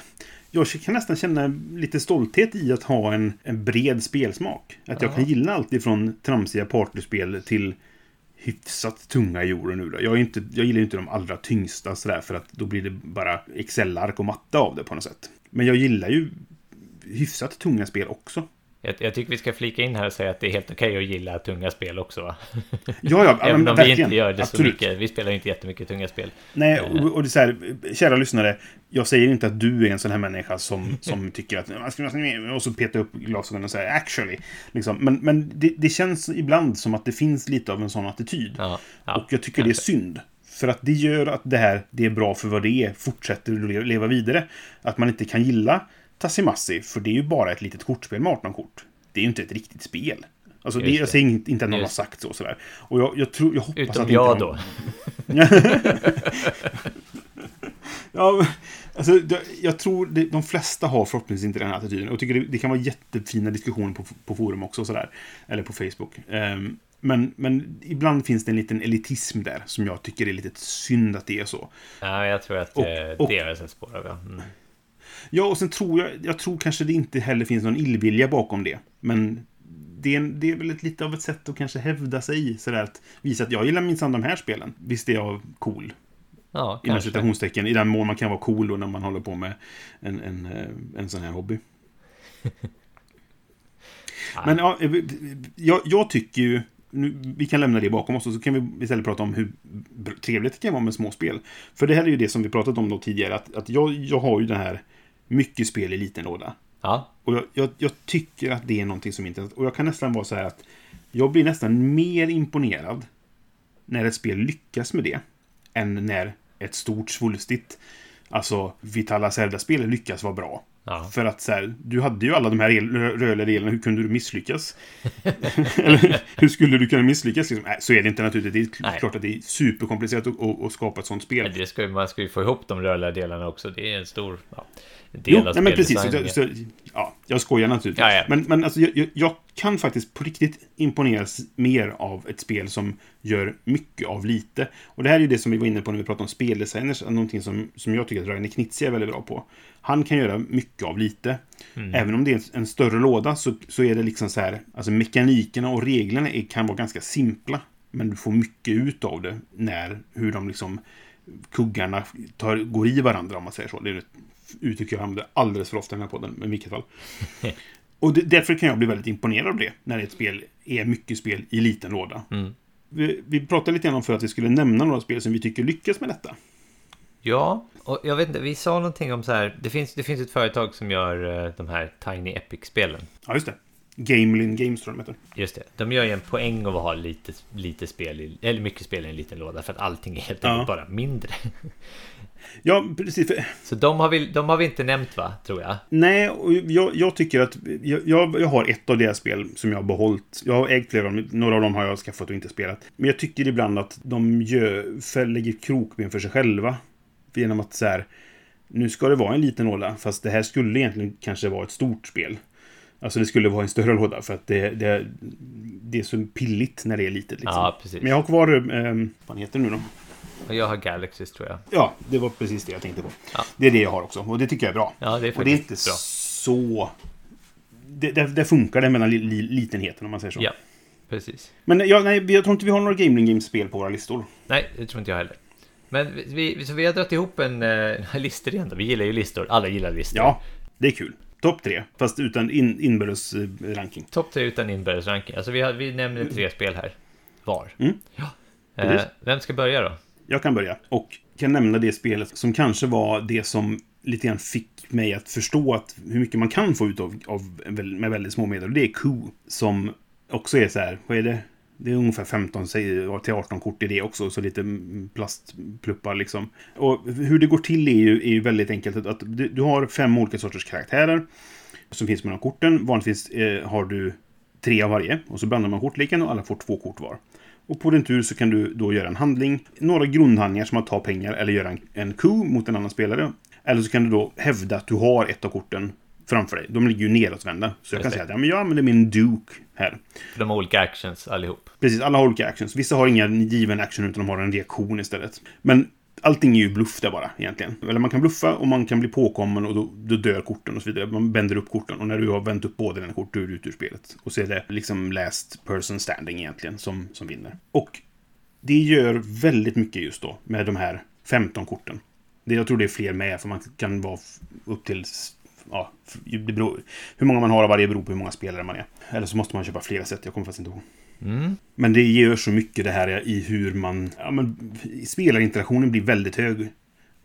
Jag kan nästan känna lite stolthet i att ha en, en bred spelsmak. Att jag Ja. kan gilla allt ifrån tramsiga partyspel till hyfsat tunga euro nu då. Jag, är inte, jag gillar ju inte de allra tyngsta sådär för att då blir det bara Excel-ark och matta av det på något sätt. Men jag gillar ju hyfsat tunga spel också. Jag, jag tycker vi ska flika in här och säga att det är helt okej att gilla tunga spel också. Va? Ja, ja, Även men om vi inte gör det så Absolut. mycket. Vi spelar inte jättemycket tunga spel. Nej, och, och det är så här, kära lyssnare. Jag säger inte att du är en sån här människa som, [LAUGHS] som tycker att och så petar upp glasögonen och säger actually. Liksom. Men, men det, det känns ibland som att det finns lite av en sån attityd. Ja, ja, och jag tycker det är synd. För att det gör att det här, det är bra för vad det är, fortsätter att le- leva vidare. Att man inte kan gilla Tassimassi, för det är ju bara ett litet kortspel med 18 kort. Det är ju inte ett riktigt spel. Alltså, det, Just jag det. säger inte, inte att någon Just har sagt så. Sådär. Och jag, jag, tror, jag hoppas Utom att jag inte då. [LAUGHS] Ja, alltså, det- jag tror det, de flesta har förhoppningsvis inte den här attityden. Och jag tycker det, det kan vara jättefina diskussioner på, på forum också. Sådär. Eller på Facebook. Ehm, men, men ibland finns det en liten elitism där som jag tycker är lite synd att det är så. Ja, jag tror att Och- eh, och- det är ett spår av. Ja. Mm. Ja, och sen tror jag, jag tror kanske det inte heller finns någon illvilja bakom det. Men det är, det är väl ett, lite av ett sätt att kanske hävda sig i. Sådär att visa att jag gillar minsann de här spelen. Visst är jag cool. Ja, Inom citationstecken. I den mån man kan vara cool då när man håller på med en, en, eh, en sån här hobby. [LAUGHS] Men ja, eh, jag, jag tycker ju... Nu, vi kan lämna det bakom oss och så kan vi istället prata om hur trevligt det kan vara med små spel. För det här är ju det som vi pratat om då tidigare. Att, att jag, jag har ju det här mycket spel i liten låda. Ja, Och jag, jag, jag tycker att det är någonting som inte... Och jag kan nästan vara så här att jag blir nästan mer imponerad när ett spel lyckas med det än när ett stort svulstigt, alltså Vitala Zelda-spel lyckas vara bra. Ja. För att så här, du hade ju alla de här el- rörliga delarna, hur kunde du misslyckas? [LAUGHS] Eller hur skulle du kunna misslyckas? Liksom? Nej, så är det inte naturligtvis. Det är Nej. klart att det är superkomplicerat att, att, att skapa ett sånt spel. Men det ska, man ska ju få ihop de rörliga delarna också. Det är en stor ja, del Jo, av nej, men precis. speldesignen. Så, ja, jag skojar naturligtvis. Ja, ja. Men, men alltså, jag, jag, jag kan faktiskt på riktigt imponeras mer av ett spel som gör mycket av lite. Och det här är ju det som vi var inne på när vi pratade om speldesigners. Någonting som, som jag tycker att Rainer Knizia är väldigt bra på. Han kan göra mycket av lite. Mm. Även om det är en, större låda så, så är det liksom så här. Alltså mekanikerna och reglerna är, kan vara ganska simpla. Men du får mycket ut av det när hur de liksom kuggarna tar, går i varandra om man säger så. Det är ett uttryck jag använder alldeles för ofta i den här podden, men i vilket fall. [LAUGHS] Och det, därför kan jag bli väldigt imponerad av det, när ett spel är mycket spel i liten låda. Mm. Vi, vi pratade lite grann om för att vi skulle nämna några spel som vi tycker lyckas med detta. Ja, och jag vet inte, vi sa någonting om så här. Det finns, det finns ett företag som gör eh, de här Tiny Epic-spelen. Ja, just det. Gamelin Games tror de heter. Just det. De gör ju en poäng av att ha lite, lite spel, i, eller mycket spel i en liten låda. För att allting är helt Ja. enkelt bara mindre. [LAUGHS] Ja, precis. Så de har, vi, de har vi inte nämnt va, tror jag. nej, och jag, jag tycker att... Jag, jag har ett av deras spel som jag har behållit. Jag har ägt flera av dem. Några av dem har jag skaffat och inte spelat. Men jag tycker ibland att de gör, lägger krokben för sig själva. Genom att så här... Nu ska det vara en liten låda, fast det här skulle egentligen kanske vara ett stort spel. Alltså det skulle vara en större låda, för att det, det, det är så pilligt när det är litet. Liksom. Ja, precis. Men jag har kvar... Eh, vad heter det nu då? Jag har Galaxys tror jag. Ja, det var precis det jag tänkte på. Ja. Det är det jag har också, och det tycker jag är bra. Ja, det är och det är inte bra. så... Det, det, det funkar det mellan li, li, litenheten, om man säger så. Ja, precis. Men jag, nej, jag tror inte vi har några Gaming Games-spel på våra listor. Nej, det tror inte jag heller. Men vi, så vi har dragit ihop en uh, [LAUGHS] listor igen. Vi gillar ju listor. Alla gillar listor. Ja, det är kul. Topp tre, fast utan in, inbördes eh, ranking. Topp tre utan inbördes ranking. Alltså vi, har, vi nämner tre spel här. Var. Mm. Ja. Eh, vem ska börja då? Jag kan börja. Och kan nämna det spelet som kanske var det som lite grann fick mig att förstå att hur mycket man kan få ut av, av med väldigt små medel. Och det är Coup. Som också är så här, vad är det? Det är ungefär 15 säg, till 18 kort i det också, så lite plastpluppar liksom. Och hur det går till är ju, är ju väldigt enkelt. Att, du, har fem olika sorters karaktärer som finns mellan korten. Vanligtvis eh, har du tre av varje och så blandar man kortleken och alla får två kort var. Och på din tur så kan du då göra en handling, några grundhandlingar som att ta pengar eller göra en, en coup mot en annan spelare. Eller så kan du då hävda att du har ett av korten framför dig. De ligger ju neråtvända. Så jag kan säga att ja, men jag använder min Duke här. De har olika actions allihop. Precis, alla har olika actions. Vissa har inga given action utan de har en reaktion istället. Men allting är ju bluff där bara egentligen. Eller man kan bluffa och man kan bli påkommen och då, då dör korten och så vidare. Man bänder upp korten och när du har vänt upp båda dina kort då är du ut ur spelet. Och så är det liksom last person standing egentligen som, som vinner. Och det gör väldigt mycket just då med de här 15 korten. Det, jag tror det är fler med för man kan vara upp till Ja, det beror, hur många man har av varje beror på hur många spelare man är. Eller så måste man köpa flera set, jag kommer faktiskt inte ihåg. Mm. Men det gör så mycket det här i hur man... Ja, men, spelarinteraktionen blir väldigt hög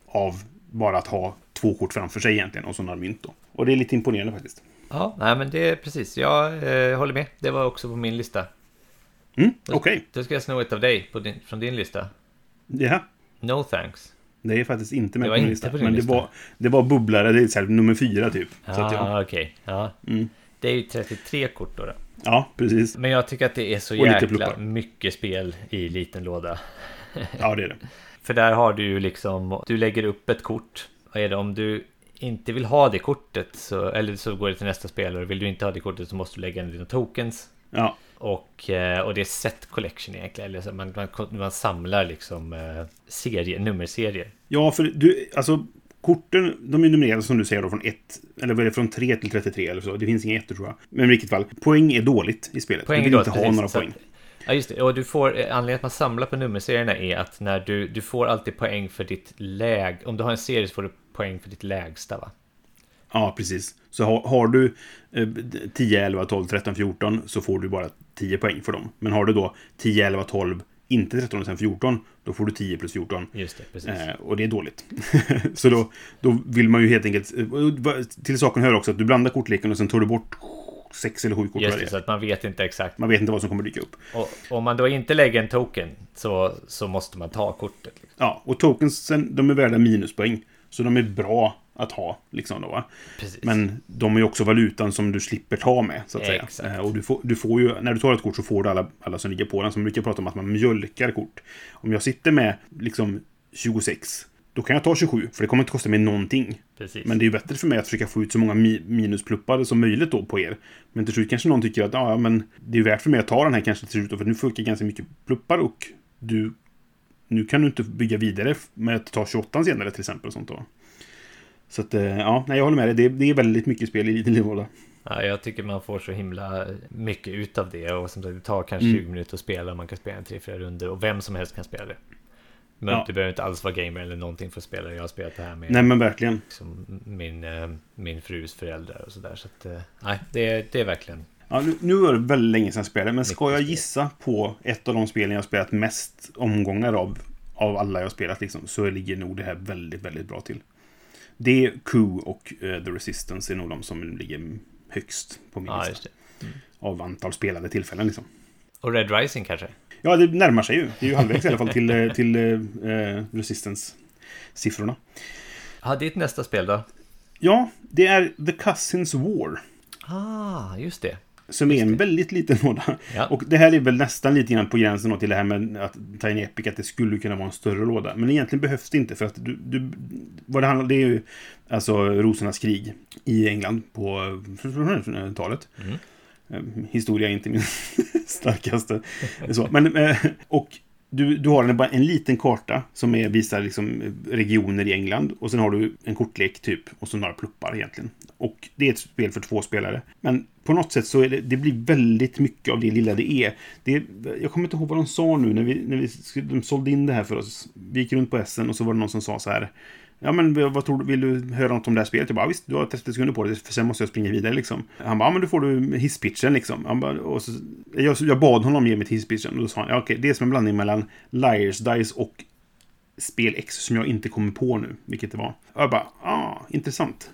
av bara att ha två kort framför sig egentligen och så några mynt då. Och det är lite imponerande faktiskt. Ja, nej men det är precis. Jag eh, håller med. Det var också på min lista. Mm, Okej. Okay. Då ska jag sno ett av dig din, från din lista. Ja. No thanks. Det är faktiskt inte med på min lista. Men det var, det var bubblare, det är så här, nummer fyra typ. Ja, så att ah, jag. Okay. Ja. Mm. Det är ju 33 kort då. då. Ja, precis. Men jag tycker att det är så Och jäkla mycket spel i liten låda. [LAUGHS] Ja, det är det. För där har du ju liksom, du lägger upp ett kort. Vad är det om du inte vill ha det kortet, så, eller så går det till nästa spelare. Vill du inte ha det kortet så måste du lägga in dina tokens. Ja, Och, eh, och det är set collection egentligen. Eller så man, man, man samlar liksom eh, serier, nummerserier. ja för du, alltså korten, de är numrerade som du säger då från 1, eller vad är det, från 3 till 33 eller så. Det finns inga ettor tror jag. Men i vilket fall, poäng är dåligt i spelet. Poäng du vill då, inte ha några poäng. Ja just det, och du får, eh, anledningen att man samlar på nummerserierna är att när du, du får alltid poäng för ditt läg, om du har en serie så får du poäng för ditt lägsta va? Ja, precis. Så har, har du eh, 10, 11, 12, 13, 14 så får du bara 10 poäng för dem. Men har du då 10, 11, 12, inte 13 och sen 14, då får du 10 plus 14. Just det, precis. Eh, och det är dåligt. [LAUGHS] så då, då vill man ju helt enkelt... eh, Till saken hör också att du blandar kortleken och sen tar du bort sex eller sju kort. Just det, så att man vet inte exakt. Man vet inte vad som kommer dyka upp. Och om man då inte lägger en token så, så måste man ta kortet. Liksom. Ja, och tokensen, de är värda minuspoäng. Så de är bra att ha, liksom då va. Precis. Men de är ju också valutan som du slipper ta med, så att säga. Exakt. Eh, Och du får, du får ju, när du tar ett kort så får du alla, alla som ligger på den. Som brukar prata om att man mjölkar kort. Om jag sitter med liksom 26, då kan jag ta 27, för det kommer inte kosta mig någonting. Precis. Men det är bättre för mig att försöka få ut så många mi minuspluppar som möjligt då på er. Men till slut kanske någon tycker att ja, men det är värt för mig att ta den här kanske till slut för nu funkar ganska mycket pluppar och du... Nu kan du inte bygga vidare med att ta 28 senare till exempel och sånt då. Så att, eh, ja, nej, jag håller med dig. Det, det är väldigt mycket spel i [LAUGHS] liten låda. Ja, jag tycker man får så himla mycket ut av det och som sagt, det tar kanske Mm. 20 minuter att spela man kan spela en 3-4 runder och vem som helst kan spela det. Men Ja. du behöver inte alls vara gamer eller någonting för att spela det. Jag har spelat det här med Nej, men verkligen. liksom, min, eh, min frus föräldrar och sådär. Så att, eh, nej, det, är- det är verkligen... Ja, nu, nu var det väldigt länge sedan jag spelade, men ska jag gissa på ett av de spelen jag har spelat mest omgångar av, av alla jag har spelat, liksom, så ligger nog det här väldigt, väldigt bra till. Det, Coup och eh, The Resistance är nog de som ligger högst på min Ja, lista. det. Av antal spelade tillfällen liksom. Och Red Rising kanske? Ja, det närmar sig ju. Det är ju halvvägs i alla fall till, eh, till eh, eh, Resistance-siffrorna. Ja, ditt nästa spel då? Ja, det är The Cousins War. Ah, just det. Som är en väldigt liten låda. Ja. Och det här är väl nästan lite grann på gränsen till det här med att Tiny Epic, att det skulle kunna vara en större låda. Men egentligen behövs det inte för att du... du vad det handlar det är ju alltså Rosornas krig i England på eh, [LAUGHS] talet. Mm. Eh, Historia är inte min [LAUGHS] starkaste. Så, men, eh, och du, du har en, en liten karta som är, visar liksom eh, regioner i England. Och sen har du en kortlek typ. Och så några pluppar egentligen. Och det är ett spel för två spelare. Men på något sätt så är det, det blir väldigt mycket av det lilla det är. Det, jag kommer inte ihåg vad de sa nu när, vi, när vi, de sålde in det här för oss. Vi gick runt på Essen och så var det någon som sa så här. Ja men vad tror du, vill du höra något om det här spelet? Jag bara, "Ja, visst, du har 30 sekunder på dig, för sen måste jag springa vidare liksom. Han bara, ja men då får du hisspitchen liksom. Han bara, och så, jag, jag bad honom ge mig hisspitchen och då sa han, ja okej, det är som en blandning mellan Liars Dice och Spel X som jag inte kommer på nu, vilket det var. Och jag bara, ah, intressant.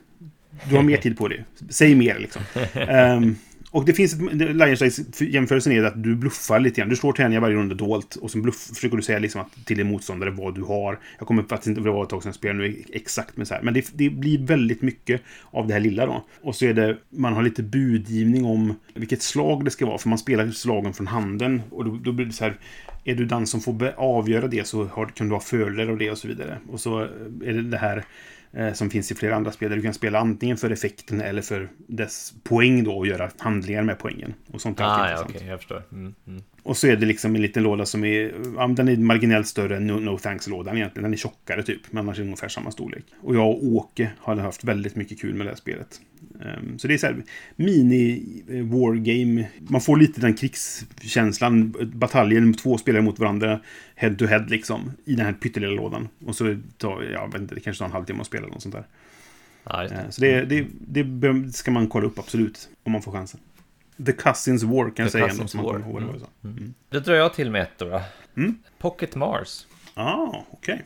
Du har mer [LAUGHS] tid på dig. Säg mer liksom. Ehm, och det finns ett... Lions Dice jämförelsen är att du bluffar lite grann. Du slår tärningar varje runda dolt och sen bluff, försöker du säga liksom att, till din motståndare vad du har. Jag kommer faktiskt inte ihåg ett tag sedan jag spelade nu exakt med så här. Men det, det blir väldigt mycket av det här lilla då. Och så är det... Man har lite budgivning om vilket slag det ska vara. För man spelar slagen från handen. Och då, då blir det så här... Är du den som får avgöra det så har, kan du ha fördelar av det och så vidare. Och så eh, är det det här som finns i flera andra spel där du kan spela antingen för effekten eller för dess poäng då och göra handlingar med poängen. Och sånt är alltid Ah, ja, intressant. okej, jag förstår. Mm, mm. Och så är det liksom en liten låda som är, ja, den är marginellt större än No, no Thanks-lådan egentligen. Den är tjockare typ, men annars är den ungefär samma storlek. Och jag och Åke har haft väldigt mycket kul med det här spelet. Ehm, så det är så här mini-wargame. Man får lite den krigskänslan, bataljen, två spelare mot varandra, head to head liksom, i den här pyttelilla lådan. Och så tar, jag vet inte, det kanske tar en halvtimme att spela eller något sånt där. Ja, det. Eh, Så det, det, det ska man kolla upp absolut, om man får chansen. The Cousins War kan jag The säga ändå, så man kommer ihåg var. jag sa. Mm. Då drar jag till med ett då. Mm. Pocket Mars. Ah, okej.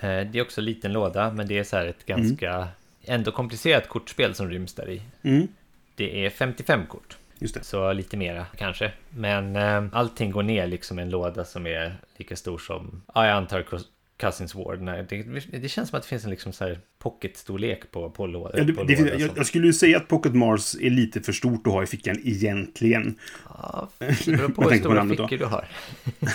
Eh, Det är också en liten låda, men det är så här ett ganska ändå komplicerat kortspel som ryms där i. Mm. Det är 55 kort, Just det. så lite mera kanske. Men eh, allting går ner liksom i en låda som är lika stor som, ja, jag antar Cousins War. Nej, Det, det känns som att det finns en liksom så här pocket-storlek på, på, låda, Ja, det, på det, låda. jag, jag skulle ju säga att Pocket Mars är lite för stort att ha i fickan egentligen. Ja, [LAUGHS] det beror på hur stora namnet då. fickor du har. [LAUGHS]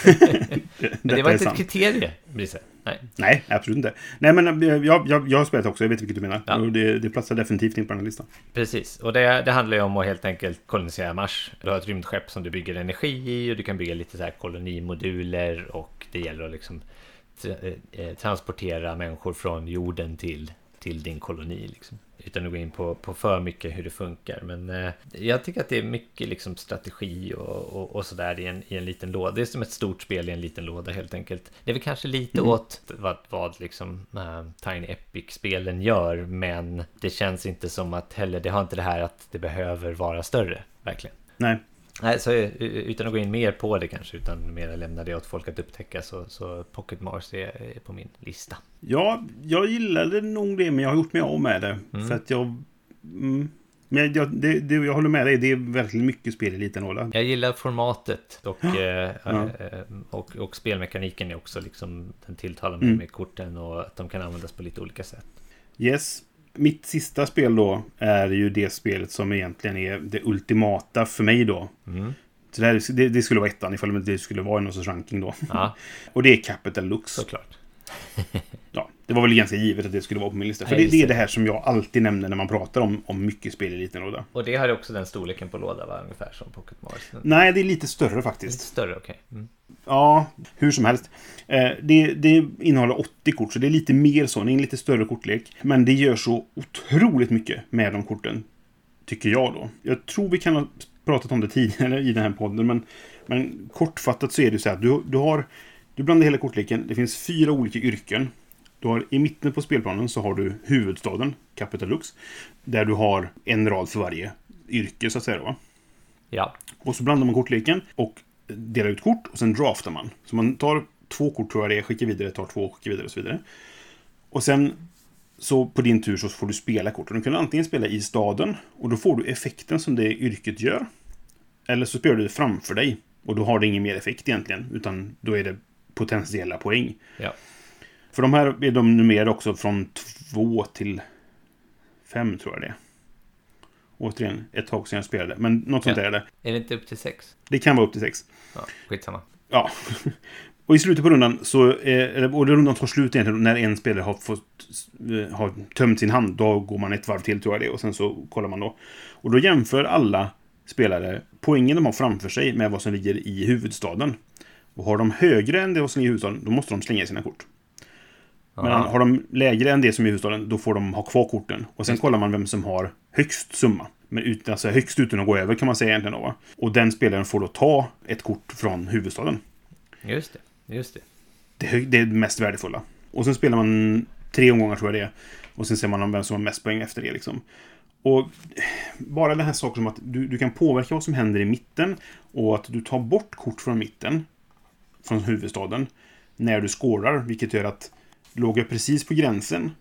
Det, det var inte ett kriterie, Brisse. Nej. Nej, absolut inte. Nej, men eh, jag, jag, jag har spelat också. Jag vet vilket du menar. Ja. Det, det platsar definitivt in på den här listan. Precis, och det, det handlar ju om att helt enkelt kolonisera Mars. Du har ett rymdskepp som du bygger energi i och du kan bygga lite så här kolonimoduler och det gäller att liksom tra- eh, transportera människor från jorden till, till din koloni. Liksom. Utan att gå in på, på för mycket hur det funkar. Men eh, jag tycker att det är mycket liksom strategi och, och, och sådär i en, i en liten låda. Det är som ett stort spel i en liten låda helt enkelt. Det är väl kanske lite åt vad, vad liksom eh, Tiny Epic-spelen gör. Men det känns inte som att heller, det har inte det här att det behöver vara större. Verkligen. Nej. Nej, så eh, utan att gå in mer på det kanske, utan mer lämna det åt folk att upptäcka, så, så Pocket Mars är, på min lista. Ja, jag gillade nog det, men jag har gjort mig av med det. Mm. För att jag... Mm, men jag, det, det, jag håller med dig, det är verkligen mycket spel i liten låda. Jag gillar formatet och, eh, Ja. eh, och, och spelmekaniken är också liksom, den tilltalar mig Mm. med korten och att de kan användas på lite olika sätt. Yes. Mitt sista spel då är ju det spelet som egentligen är det ultimata för mig då. Mm. Så det, här, det, det skulle vara ettan ifall det skulle vara i någon sorts ranking då. Ja, [LAUGHS] Och det är Capital Lux. såklart. [LAUGHS] Ja, det var väl ganska givet att det skulle vara på min lista. För det, det är det. här som jag alltid nämner när man pratar om, om mycket spel i liten låda. Och det har också den storleken på låda, va? ungefär som Pocket Mars. Nej, det är lite större Lite faktiskt. större, okej. Mm. Ja, hur som helst. Eh, det, det innehåller 80 kort, så det är lite mer så. Det är en lite större kortlek. Men det gör så otroligt mycket med de korten. Tycker jag då. Jag tror vi kan ha pratat om det tidigare i den här podden, men, men kortfattat så är det så här att du, du har... Du blandar hela kortleken. Det finns fyra olika yrken. Du har, I mitten på spelplanen så har du huvudstaden, Capital Lux. Där du har en rad för varje yrke, så att säga. Då? Ja, Och så blandar man kortleken och delar ut kort och sen draftar man. Så man tar två kort tror jag det är, skickar vidare, tar två, skickar vidare och så vidare. Och sen så på din tur så får du spela korten. Du kan antingen spela i staden och då får du effekten som det yrket gör. Eller så spelar du det framför dig och då har det ingen mer effekt egentligen, utan då är det potentiella poäng. ja. För de här är de numrerade också från två till fem tror jag det är. Återigen, ett tag sedan jag spelade, men något sånt Ja. där är det. Är det inte upp till sex? Det kan vara upp till sex. Ja, skitsamma. Ja. [LAUGHS] Och i slutet på rundan så, eh, och rundan tar slut egentligen när en spelare har fått eh, har tömt sin hand. Då går man ett varv till tror jag det och sen så kollar man då. Och då jämför alla spelare poängen de har framför sig med vad som ligger i huvudstaden. Och har de högre än det som ligger i huvudstaden, då måste de slänga sina kort. Men Ja. har de lägre än det som är i huvudstaden, då får de ha kvar korten. Och sen kollar man vem som har högst summa. Men utan, alltså högst utan att gå över kan man säga egentligen då. Och den spelaren får då ta ett kort från huvudstaden. Just det, just det. Det är, det är det mest värdefulla. Och sen spelar man tre omgångar tror jag det är. Och sen ser man vem som har mest poäng efter det liksom. Och bara den här saken som att du, du kan påverka vad som händer i mitten. Och att du tar bort kort från mitten. Från huvudstaden. När du skårar. Vilket gör att låg jag precis på gränsen.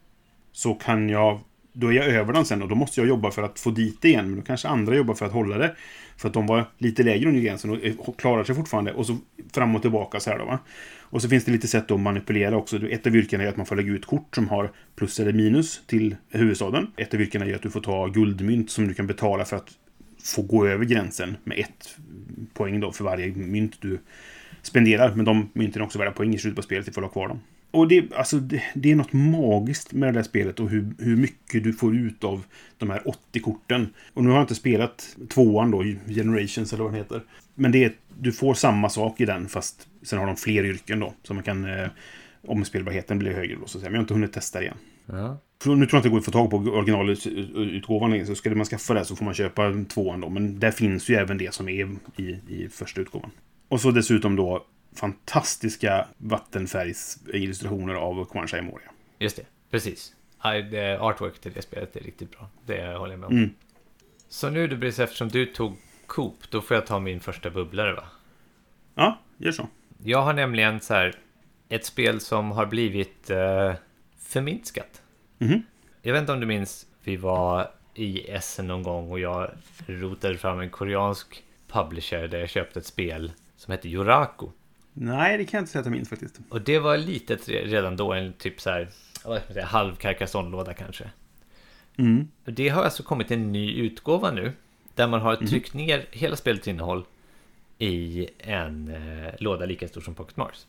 Så kan jag... Då är jag över den sen och då måste jag jobba för att få dit det igen. Men då kanske andra jobbar för att hålla det. För att de var lite lägre under gränsen och eh, klarar sig fortfarande. Och så fram och tillbaka så här då va. Och så finns det lite sätt att manipulera också. Ett av yrkena är att man får lägga ut kort som har plus eller minus till huvudstaden. Ett av yrkena är att du får ta guldmynt som du kan betala för att få gå över gränsen med ett poäng då för varje mynt du spenderar. Men de mynten är också värda poäng i slutet på spelet ifall du har kvar dem. Och det, alltså, det, det är något magiskt med det här spelet och hur, hur mycket du får ut av de här 80 korten. Och nu har jag inte spelat tvåan då, Generations eller vad den heter. Men det du får samma sak i den fast sen har de fler yrken då. Så man kan... Eh, omspelbarheten blir högre då så att säga. Men jag har inte hunnit testa det igen. Ja. Nu tror jag inte det går att få tag på originalutgåvan längre. Så skulle man skaffa det så får man köpa tvåan då. Men där finns ju även det som är i, i första utgåvan. Och så dessutom då fantastiska vattenfärgsillustrationer av Kwanzaa Moria. Just det, precis. Artwork till det spelet är riktigt bra. Det håller jag med om. Mm. Så nu Dubris, eftersom du tog Coop, då får jag ta min första bubblare va? Ja, gör så. Jag har nämligen så här ett spel som har blivit eh, förminskat. Mhm. Jag vet inte om du minns, vi var i Essen någon gång och jag rotade fram en koreansk publisher där jag köpte ett spel som heter Yoraku. Nej, det kan jag inte säga att jag minns faktiskt. Och det var litet redan då, en typ så här, vad ska man säga, halv Carcassonne-låda kanske. Mm. Det har alltså kommit en ny utgåva nu. Där man har tryckt ner hela spelets innehåll i en eh, låda lika stor som Pocket Mars.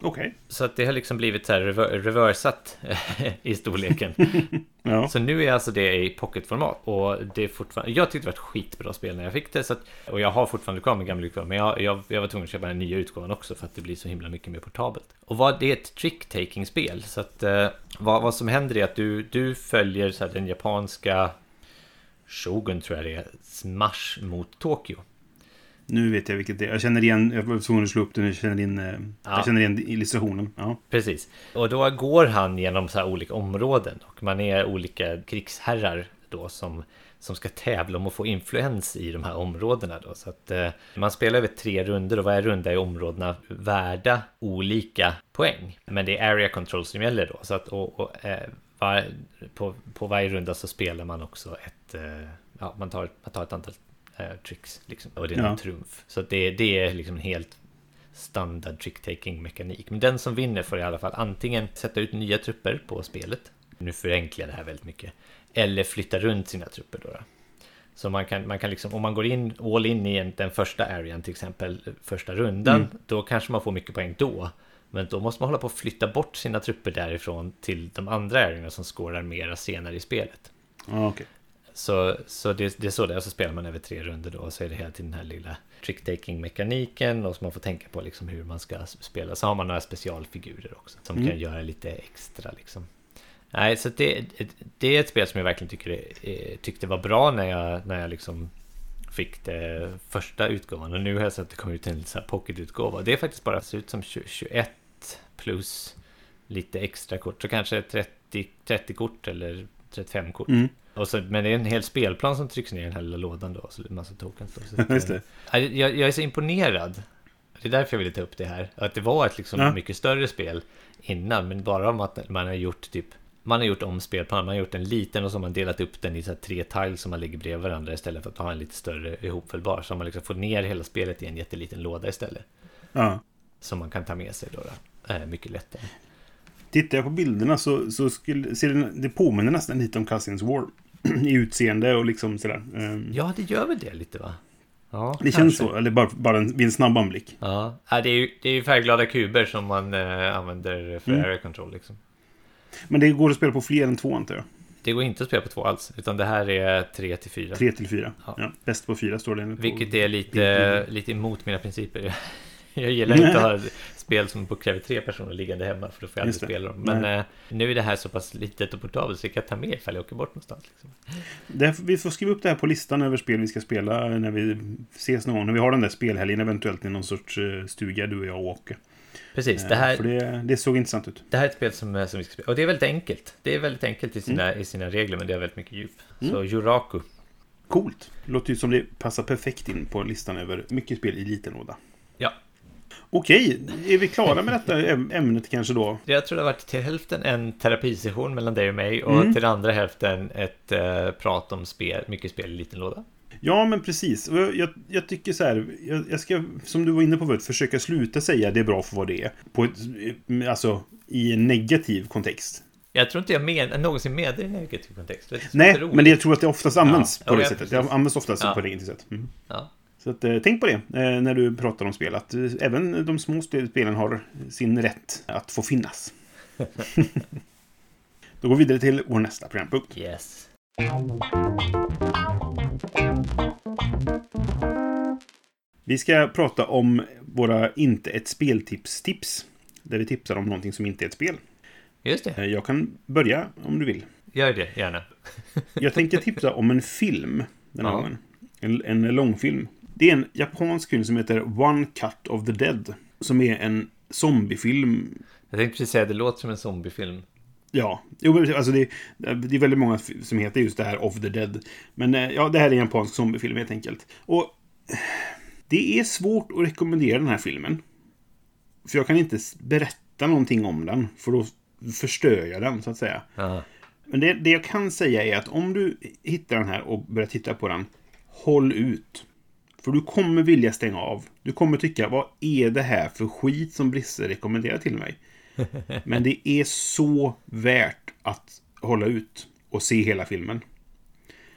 Okej. Så att det har liksom blivit så här rever- reversat [LAUGHS] i storleken. [LAUGHS] Ja. Så nu är alltså det i pocketformat. Och det är fortfarande... Jag tyckte det var ett skitbra spel när jag fick det. Så att, och jag har fortfarande kvar min gamla utgåva. Men jag, jag, jag var tvungen att köpa den nya utgåvan också. För att det blir så himla mycket mer portabelt. Och vad, det är ett trick-taking-spel. Så att eh, vad, vad som händer är att du, du följer så den japanska Shogun tror jag det är. Smash mot Tokyo. Nu vet jag vilket det är. Jag känner igen, jag var tvungen att slå upp det nu. Jag känner in, eh, Ja. jag känner igen illustrationen. Ja. Precis. Och då går han genom så här olika områden och man är olika krigsherrar då som, som ska tävla om att få influens i de här områdena då. Så att eh, man spelar över tre runder och varje runda är områdena värda olika poäng. Men det är area control som gäller då. Så att och, och, eh, var, på, på varje runda så spelar man också ett, eh, ja man tar, man tar ett antal eh, tricks liksom. Och det är en Ja. trumf. Så det, det är liksom en helt standard trick-taking mekanik. Men den som vinner får i alla fall antingen sätta ut nya trupper på spelet. Nu förenklar jag det här väldigt mycket. Eller flytta runt sina trupper då. då. Så man kan, man kan liksom, om man går in all in i en, den första arean till exempel, första rundan, Mm. då kanske man får mycket poäng då. Men då måste man hålla på att flytta bort sina trupper därifrån till de andra areorna som skårar mera senare i spelet. Okej. Så, så det, det är så det är, så spelar man över tre runder då och så är det hela tiden den här lilla trick-taking-mekaniken och så man får tänka på liksom hur man ska spela. Så har man några specialfigurer också som Mm. kan göra lite extra liksom. Nej, så det, det är ett spel som jag verkligen tycker tyckte var bra när jag, när jag liksom fick det första utgåvan och nu har jag sett att det kommer ut en så här pocketutgåva. Det är faktiskt bara ser ut som 20, 21 plus lite extra kort, så kanske 30, 30 kort eller 35 kort. Mm. Och så, men det är en hel spelplan som trycks ner i den här lilla lådan då, så det är en massa tokens. Då, [LAUGHS] Just det. Jag, jag är så imponerad. Det är därför jag ville ta upp det här. Att det var ett liksom Ja. mycket större spel innan, men bara om att man har gjort typ man har gjort om spelplanen, man har gjort en liten och så har man delat upp den i så tre tiles som man lägger bredvid varandra istället för att ha en lite större ihopfällbar. Så har man liksom fått ner hela spelet i en jätteliten låda istället. Ja. Som man kan ta med sig då. då. Eh, mycket lättare. Tittar jag på bilderna så, så skulle, ser det, det påminner nästan lite om Cousins War. [CLEARS THROAT] I utseende och liksom sådär. Ehm, Ja, det gör väl det lite va? Ja, det känns kanske. så, eller bara, bara en, vid en snabb anblick. Ja, det är ju, det är ju färgglada kuber som man eh, använder för Mm. area control liksom. Men det går att spela på fler än två antar jag. Det går inte att spela på två alls, utan det här är tre till fyra. Tre till fyra. Ja. Ja. bäst på fyra står det. Vilket är lite, lite emot mina principer. [LAUGHS] Jag gillar inte att ha [LAUGHS] spel som kräver tre personer liggande hemma, för då får jag aldrig spela dem. Men Nej. eh, nu är det här så pass litet och portabelt så jag kan ta med ifall jag åker bort någonstans. Liksom. Därför, vi får skriva upp det här på listan över spel vi ska spela när vi ses någon gång. När vi har den där spelhelgen eventuellt i någon sorts eh, stuga, du och jag och Åke. Precis, Eh, det här, För det, det såg intressant ut. det här är ett spel som, eh, som vi ska spela. Och det är väldigt enkelt. Det är väldigt enkelt i sina, Mm. i sina regler, men det har väldigt mycket djup. Så Juraku. Coolt. Låter ju som det passar perfekt in på listan över mycket spel i liten låda. Okej, är vi klara med detta äm- ämnet kanske då? Jag tror det har varit till hälften en terapisession mellan dig och mig och Mm. till andra hälften ett eh, prat om spel, mycket spel i liten låda. Ja, men precis. Jag, jag, tycker så här, jag, jag ska, som du var inne på förut, försöka sluta säga det är bra för vad det är. På ett, eh, alltså, i en negativ kontext. Jag tror inte jag men, någonsin menar det i negativ kontext. Det Nej, men det, jag tror att det oftast används Ja, på det ja, sättet. precis. Det används oftast Ja. på ett negativt sätt. Mm. Ja. Så att, eh, tänk på det eh, när du pratar om spel. Att eh, även de små spelen har sin rätt att få finnas. [LAUGHS] Då går vi vidare till vår nästa programpunkt. Yes. Vi ska prata om våra inte ett speltips-tips. Där vi tipsar om någonting som inte är ett spel. Just det. Eh, Jag kan börja om du vill. Gör det gärna. Jag tänkte tipsa om en film den här Ja. gången. En, en långfilm. Det är en japansk film som heter One Cut of the Dead. Som är en zombiefilm. Jag tänkte precis säga det låter som en zombiefilm. Ja, jo, alltså det, det är väldigt många som heter just det här Of the Dead. Men eh, ja, det här är en japansk zombiefilm helt enkelt. Och det är svårt att rekommendera den här filmen. För jag kan inte berätta någonting om den, för då förstör jag den, så att säga. Ja. Men det, det jag kan säga är att om du hittar den här och börjar titta på den, håll ut. För du kommer vilja stänga av. Du kommer tycka, vad är det här för skit som Brisse rekommenderar till mig? [LAUGHS] Men det är så värt att hålla ut och se hela filmen.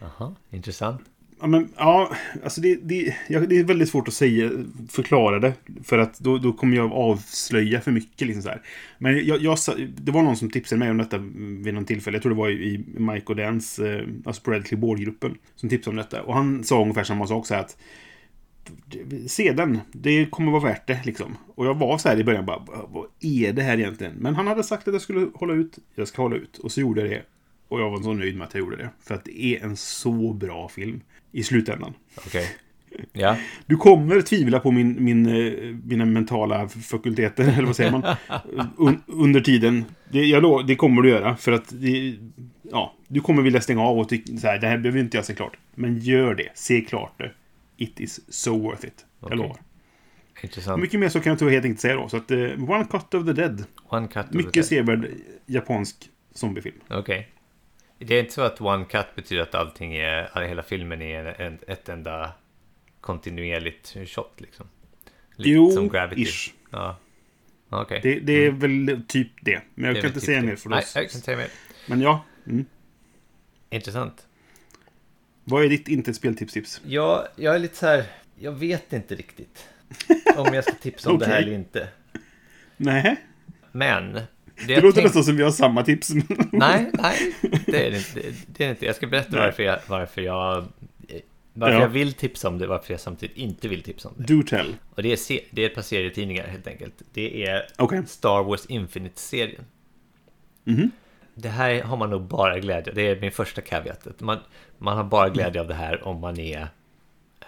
Aha, intressant. Ja, men, ja alltså det, det, ja, det är väldigt svårt att säga, förklara det. För att då, då kommer jag avslöja för mycket. Liksom så här. Men jag, jag, det var någon som tipsade mig om detta vid någon tillfälle. Jag tror det var i, Mike och Dans, eh, alltså Bradley Board-gruppen, som tipsade om detta. Och han sa ungefär samma sak, så här att Se den, det kommer vara värt det liksom. Och jag var så här i början bara, vad är det här egentligen? Men han hade sagt att jag skulle hålla ut, jag ska hålla ut. Och så gjorde jag det. Och jag var så nöjd med att jag gjorde det. För att det är en så bra film i slutändan. Okej. Ja. [LAUGHS] Du kommer tvivla på min, min, eh, mina mentala fakulteter, [LAUGHS] eller vad säger man? Un, under tiden. Det, jag det kommer du göra, för att det, ja, du kommer vilja stänga av och tycka så här, det här behöver inte jag se klart. Men gör det, se klart det. It is so worth it. Jag Okej. lovar. Intressant. Mycket mer så kan jag tyvärr helt enkelt säga då. Så att, uh, One Cut of the Dead. One cut. of Mycket sevärd japansk zombiefilm. Okej. Det är inte så att one cut betyder att allting är, hela filmen är en, ett enda kontinuerligt shot liksom? Lite Jo, som Gravity. ish. Ja. Okej. Det, det är väl typ det. Men jag Det kan inte typ säga det. mer för Nej, oss. jag kan inte säga mer. Men ja. Mm. Intressant. Vad är ditt inte speltips-tips? Ja, jag är lite så här, jag vet inte riktigt [LAUGHS] om jag ska tipsa om det här eller inte. Nej. Men... Det, Det låter tänk- nästan som vi har samma tips. [LAUGHS] Nej, [LAUGHS] nej, det är det inte. Det, är inte. Jag ska berätta Nej. varför jag, varför jag, varför Ja. jag vill tipsa om det, varför jag samtidigt inte vill tipsa om det. Do tell. Och det är, det är ett par serietidningar helt enkelt. Det är Okej. Star Wars Infinite-serien. Mhm. Det här har man nog bara glädje av. Det är min första caveat. Man, man har bara glädje av det här om man är,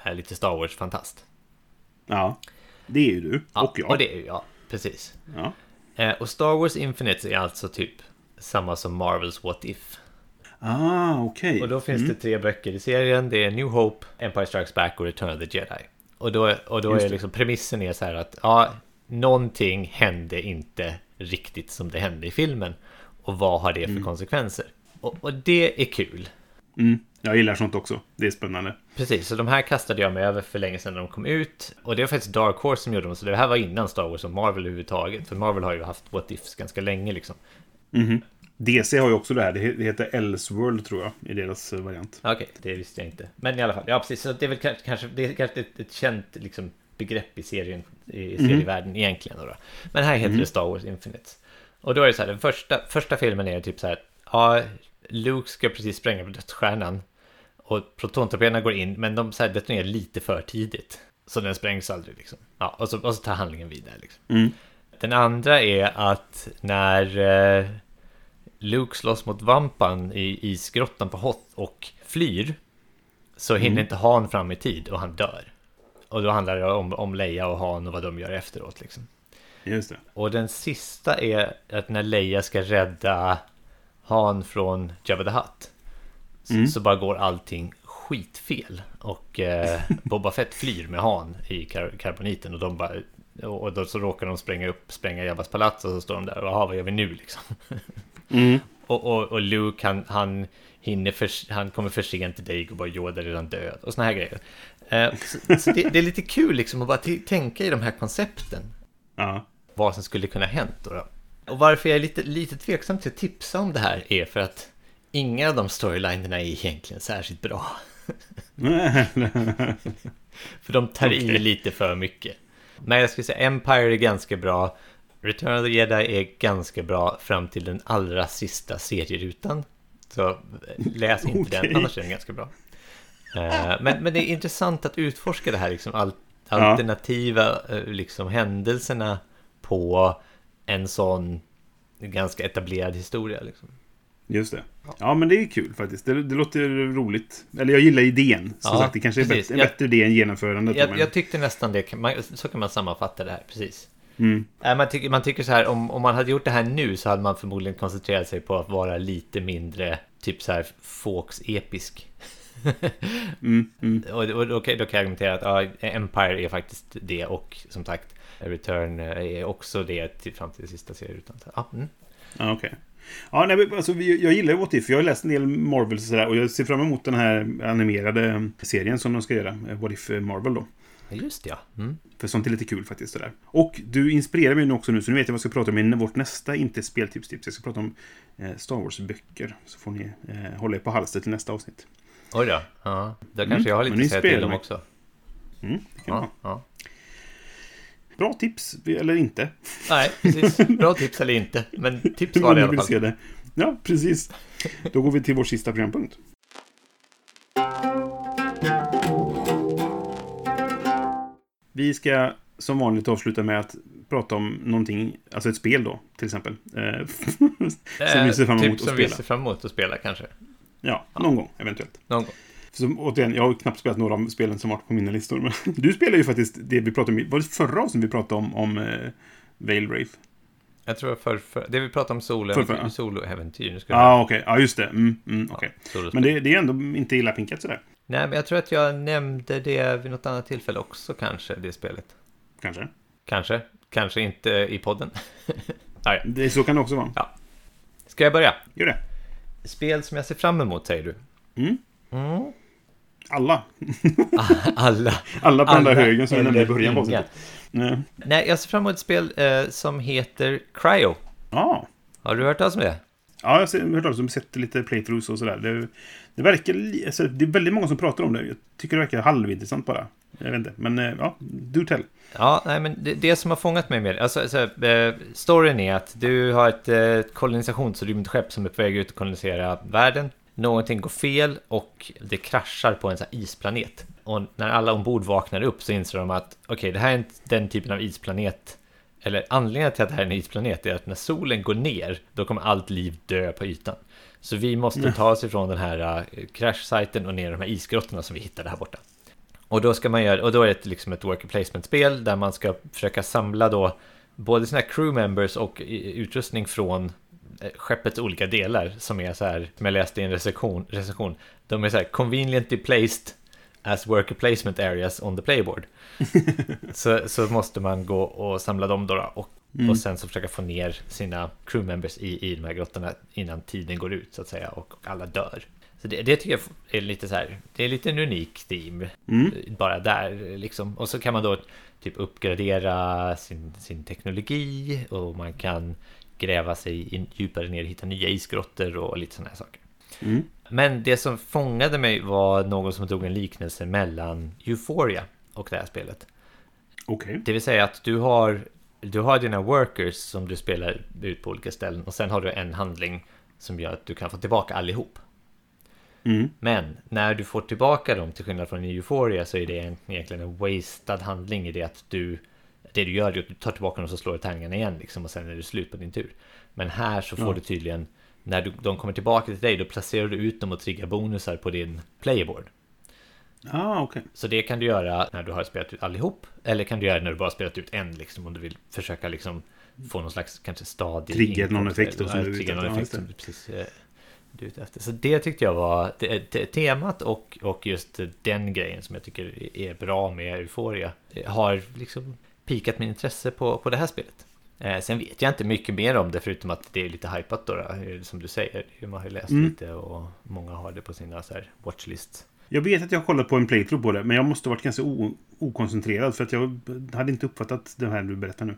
är lite Star Wars-fantast. Ja. Det är ju du. och jag. Och det är ju jag, precis. Ja. Eh, och Star Wars Infinite är alltså typ samma som Marvels What If. Ah, okej. Och då finns det tre böcker i serien. Det är New Hope, Empire Strikes Back och Return of the Jedi. Och då, och då Just är liksom premissen är så här att ja, någonting hände inte riktigt som det hände i filmen. Och vad har det för konsekvenser? Och, och det är kul. Mm. Jag gillar sånt också. Det är spännande. Precis, så de här kastade jag mig över för länge sedan när de kom ut. Och det var faktiskt Dark Horse som gjorde dem, så det här var innan Star Wars och Marvel överhuvudtaget. För Marvel har ju haft What Ifs ganska länge liksom. Mhm. DC har ju också det här. Det he- det heter Elseworld, tror jag, i deras eh, variant. Okej, det visste jag inte. Men i alla fall, ja precis. Så det är väl ka- kanske, det är kanske ett, ett känt liksom, begrepp i serien, i serievärlden egentligen. Då. Men här heter det Star Wars Infinite. Och då är det så här, den första, första filmen är typ så här, ja, Luke ska precis spränga på dödsstjärnan. Och protontorpederna går in, men de så här, detonerar lite för tidigt. Så den sprängs aldrig liksom. Ja, och så, och så tar handlingen vidare liksom. Mm. Den andra är att när eh, Luke slåss mot Vampan i isgrottan på Hoth och flyr så hinner inte Han fram i tid och han dör. Och då handlar det om, om Leia och Han och vad de gör efteråt liksom. Just det. Och den sista är att när Leia ska rädda Han från Jabba the Hutt så, så bara går allting skitfel. Och eh, [LAUGHS] Boba Fett flyr med Han i kar- karboniten och de bara och då så råkar de spränga upp, spränga Jabbas palats och så står de där och jaha, vad gör vi nu liksom? [LAUGHS] Mm. [LAUGHS] Och, och, och Luke han, han hinner för, han kommer för sent till dig och bara Yoda är redan död och såna här grejer. Eh, så så det, det är lite kul liksom att bara tänka i de här koncepten Ja. Vad som skulle kunna hänt då. då. Och varför jag är lite, lite tveksam till att tipsa om det här är för att inga av de storylinerna är egentligen särskilt bra. [LAUGHS] För de tar i Okej. lite för mycket. Men jag skulle säga Empire är ganska bra. Return of the Jedi är ganska bra fram till den allra sista serierutan. Så eh, läs inte Okej. den, annars är den ganska bra. Eh, Men, men det är intressant att utforska det här liksom, alternativa eh, liksom, händelserna på en sån ganska etablerad historia. Liksom. Just det. Ja, men det är kul faktiskt. Det, det låter roligt. Eller jag gillar idén. Som Ja, sagt, det kanske är precis. bättre, en Jag- bättre idé än genomförandet. Jag, jag tyckte nästan det, man- så kan man sammanfatta det här, precis. Mm. Nej, man, tycker, man tycker så här, om, om man hade gjort det här nu så hade man förmodligen koncentrerat sig på att vara lite mindre, typ så här, folks-episk. Mm, mm. [LAUGHS] och och då, kan- då kan jag argumentera att ja, Empire är faktiskt det och som sagt Return är också det till, fram till sista serierutan. Ja, mm. Ja, okej. Ja, nej, alltså, jag gillar What If. Jag har läst en del Marvel och sådär. Och jag ser fram emot den här animerade serien som de ska göra. eh, What If Marvel då. Just ja. Mm. För sånt är lite kul faktiskt. Sådär. Och du inspirerar mig nu också nu, så nu vet jag vad jag ska prata om i vårt nästa, inte speltips-tips. Jag ska prata om eh, Star Wars-böcker. Så får ni eh, hålla er på halsen till nästa avsnitt. Oj då. Ja, då kanske Mm, jag har lite ni att säga till spelar dem också. Mm, det kan ja. Bra tips, eller inte. Nej, precis. Bra tips eller inte. Men tips var det i alla fall. se det. Ja, precis. Då går vi till vår sista programpunkt. Vi ska som vanligt avsluta med att prata om någonting, alltså ett spel då, till exempel. Eh, [LAUGHS] som vi ser fram Eh, emot typ att som vi spela. ser fram emot att spela kanske. Ja, någon gång eventuellt. Någon gång. Så, återigen, jag har knappt spelat några av spelen som varit på mina listor. Men [LAUGHS] du spelar ju faktiskt det vi pratade om, var det förra avsnittet vi pratade om, om eh, Veil Wraith? Jag tror för, för det vi pratade om ja. soloäventyr. Ja, ah, okej. Ja, just det. Mm, mm, okej. solospel. Men det, det är ändå inte illa pinkat sådär. Nej, men jag tror att jag nämnde det vid något annat tillfälle också kanske, det spelet. Kanske. Kanske, kanske inte i podden. [LAUGHS] ah, ja. Det, så kan det också vara. Ska jag börja? Gör det. Spel som jag ser fram emot, säger du? Mm. Mm. Alla. [LAUGHS] Alla. Alla på den där Alla högen som vi nämnde i början av. Nej. Nej, jag ser fram emot ett spel eh, som heter Cryo. Ja. Har du hört talas om det? Ja, jag har hört talas om sett lite playthroughs och sådär. Det, det verkar... Alltså, det är väldigt många som pratar om det. Jag tycker det verkar halvintressant bara. Jag vet inte. Men eh, ja, du tell. Ja, nej, men det, det som har fångat mig med alltså, alltså, eh, storyn är att du har ett eh, kolonisationsrymdskepp som är på väg ut att kolonisera världen. Någonting går fel och det kraschar på en sån isplanet. Och när alla ombord vaknar upp så inser de att okej, det här är inte den typen av isplanet. Eller anledningen till att det här är en isplanet är att när solen går ner, då kommer allt liv dö på ytan. Så vi måste ta oss ifrån den här uh, crash-sajten och ner i de här isgrottorna som vi hittade här borta. Och då ska man göra, och då är det liksom ett worker placement-spel där man ska försöka samla då både sina crew members och utrustning från eh, skeppets olika delar som är så här, som jag läste i en recension, recension de är så här conveniently placed as worker placement areas on the playboard. [LAUGHS] så, så måste man gå och samla dem då, och, och sen så försöka få ner sina crew members i, i de här grottorna innan tiden går ut så att säga och, och alla dör. Så det, det tycker jag är lite så här, det är lite en unik theme Mm. bara där liksom. Och så kan man då typ uppgradera sin, sin teknologi och man kan gräva sig in, djupare ner hitta nya isgrottor och lite sådana här saker. Mm. Men det som fångade mig var någon som drog en liknelse mellan Euphoria och det här spelet. Okej. Det vill säga att du har, du har dina workers som du spelar ut på olika ställen och sen har du en handling som gör att du kan få tillbaka allihop. Mm. Men när du får tillbaka dem, till skillnad från Euphoria, så är det en- egentligen en wastad handling i det att du... Det du gör är att du tar tillbaka dem och så slår du tärningarna igen liksom, och sen är det slut på din tur. Men här så får Ja. du tydligen, när du, de kommer tillbaka till dig, då placerar du ut dem och triggar bonusar på din playboard. Ah, okej. Så det kan du göra när du har spelat ut allihop, eller kan du göra när du bara spelat ut en, liksom, om du vill försöka liksom få någon slags kanske stadig Trigger någon effekt då som du är ute efter. Precis du ute efter. Så det tyckte jag var det, temat och, och just den grejen som jag tycker är bra med Euphoria. Har liksom pikat min intresse på, på det här spelet. Eh, sen vet jag inte mycket mer om det förutom att det är lite hypat då, då eh, som du säger. Man har ju läst Mm. lite och många har det på sina så här watchlists. Jag vet att jag har kollat på en playthrough på det, men jag måste ha varit ganska okoncentrerad för att jag hade inte uppfattat det här du berättar nu.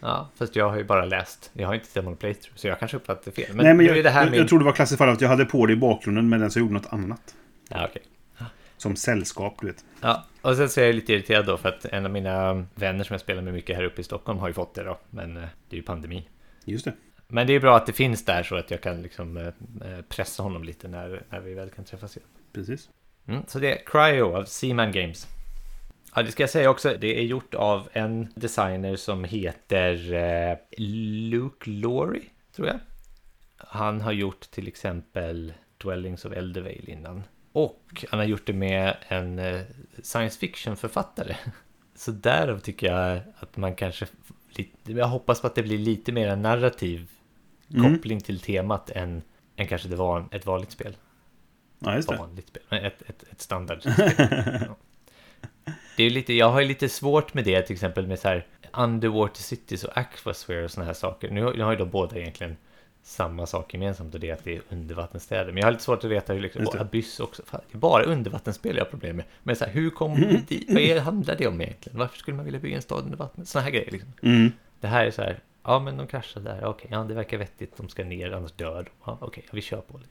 Ja, fast jag har ju bara läst. Jag har inte tittat på någon playthrough, så jag kanske uppfattat det fel. Men, Nej, men jag, det här jag, min... jag tror det var klassiskt fall att jag hade på det i bakgrunden medan jag gjorde något annat. Ja, okej. Som sällskap, du vet. Ja, och sen så är jag lite irriterad då för att en av mina vänner som jag spelar med mycket här uppe i Stockholm har ju fått det då. Men eh, det är ju pandemi. Just det. Men det är bra att det finns där så att jag kan liksom eh, eh, pressa honom lite när, när vi väl kan träffas igen. Precis. Mm, så det är Cryo av Seaman Games. Ja, det ska jag säga också. Det är gjort av en designer som heter eh, Luke Laurie, tror jag. Han har gjort till exempel Dwellings of Eldervale innan. Och han har gjort det med en eh, science fiction-författare. [LAUGHS] Så därav tycker jag att man kanske jag hoppas på att det blir lite mer en narrativ Mm. koppling till temat än, än kanske det var ett vanligt spel. Ja, just det. Vanligt spel, men ett, ett, ett standardspel. [LAUGHS] ja. Det är lite, jag har ju lite svårt med det, till exempel med så här Underwater Cities och Aquasphere och sådana här saker. Nu, nu har ju då båda egentligen samma sak gemensamt och det är att det är undervattensstäder. Men jag har lite svårt att veta hur liksom, och Abyss också. Fan, det är bara undervattensspel jag har problem med. Men så här, hur kommer Mm. dit? Vad är, handlar det om egentligen? Varför skulle man vilja bygga en stad under vattnet? Sådana här grejer liksom. Mm. Det här är så här, ja men de kraschar där, okej, ja det verkar vettigt, de ska ner, annars dör de. Ja, okej, ja, vi kör på det.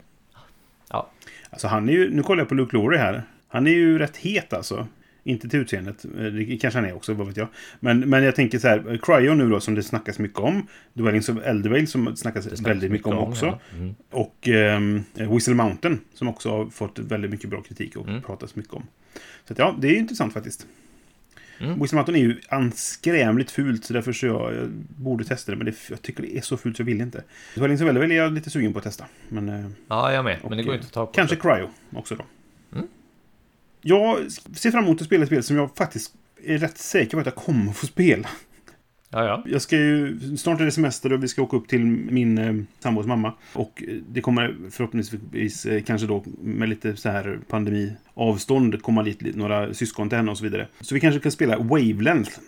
Ja, Alltså han är ju, nu kollar jag på Luke Laurie här. Han är ju rätt het alltså. Inte till utseendet. Eh, Det kanske han är också, vad vet jag. Men, men jag tänker så här, Cryo nu då som det snackas mycket om. Dwellings of Eldervale som snackas, snackas väldigt mycket om också. Ja. Mm. Och ehm, Whistle Mountain som också har fått väldigt mycket bra kritik och Mm. pratas mycket om. Så att, ja, det är ju intressant faktiskt. Mm. Whistle Mountain är ju anskrämligt fult så därför så jag, jag borde testa det. Men det, jag tycker det är så fult så jag vill inte. Dwellings of Eldervale är jag lite sugen på att testa. Men, eh, ja, jag med, men det går eh, inte att ta på. Kanske. Cryo också då. Jag ser fram emot att spela ett spel som jag faktiskt är rätt säker på att jag kommer att få spela. Ja, ja. Jag ska ju, snart är det semester och vi ska åka upp till min eh, sambos mamma. Och det kommer förhoppningsvis eh, kanske då med lite så här pandemiavstånd komma dit några syskon till henne och så vidare. Så vi kanske kan spela Wavelength.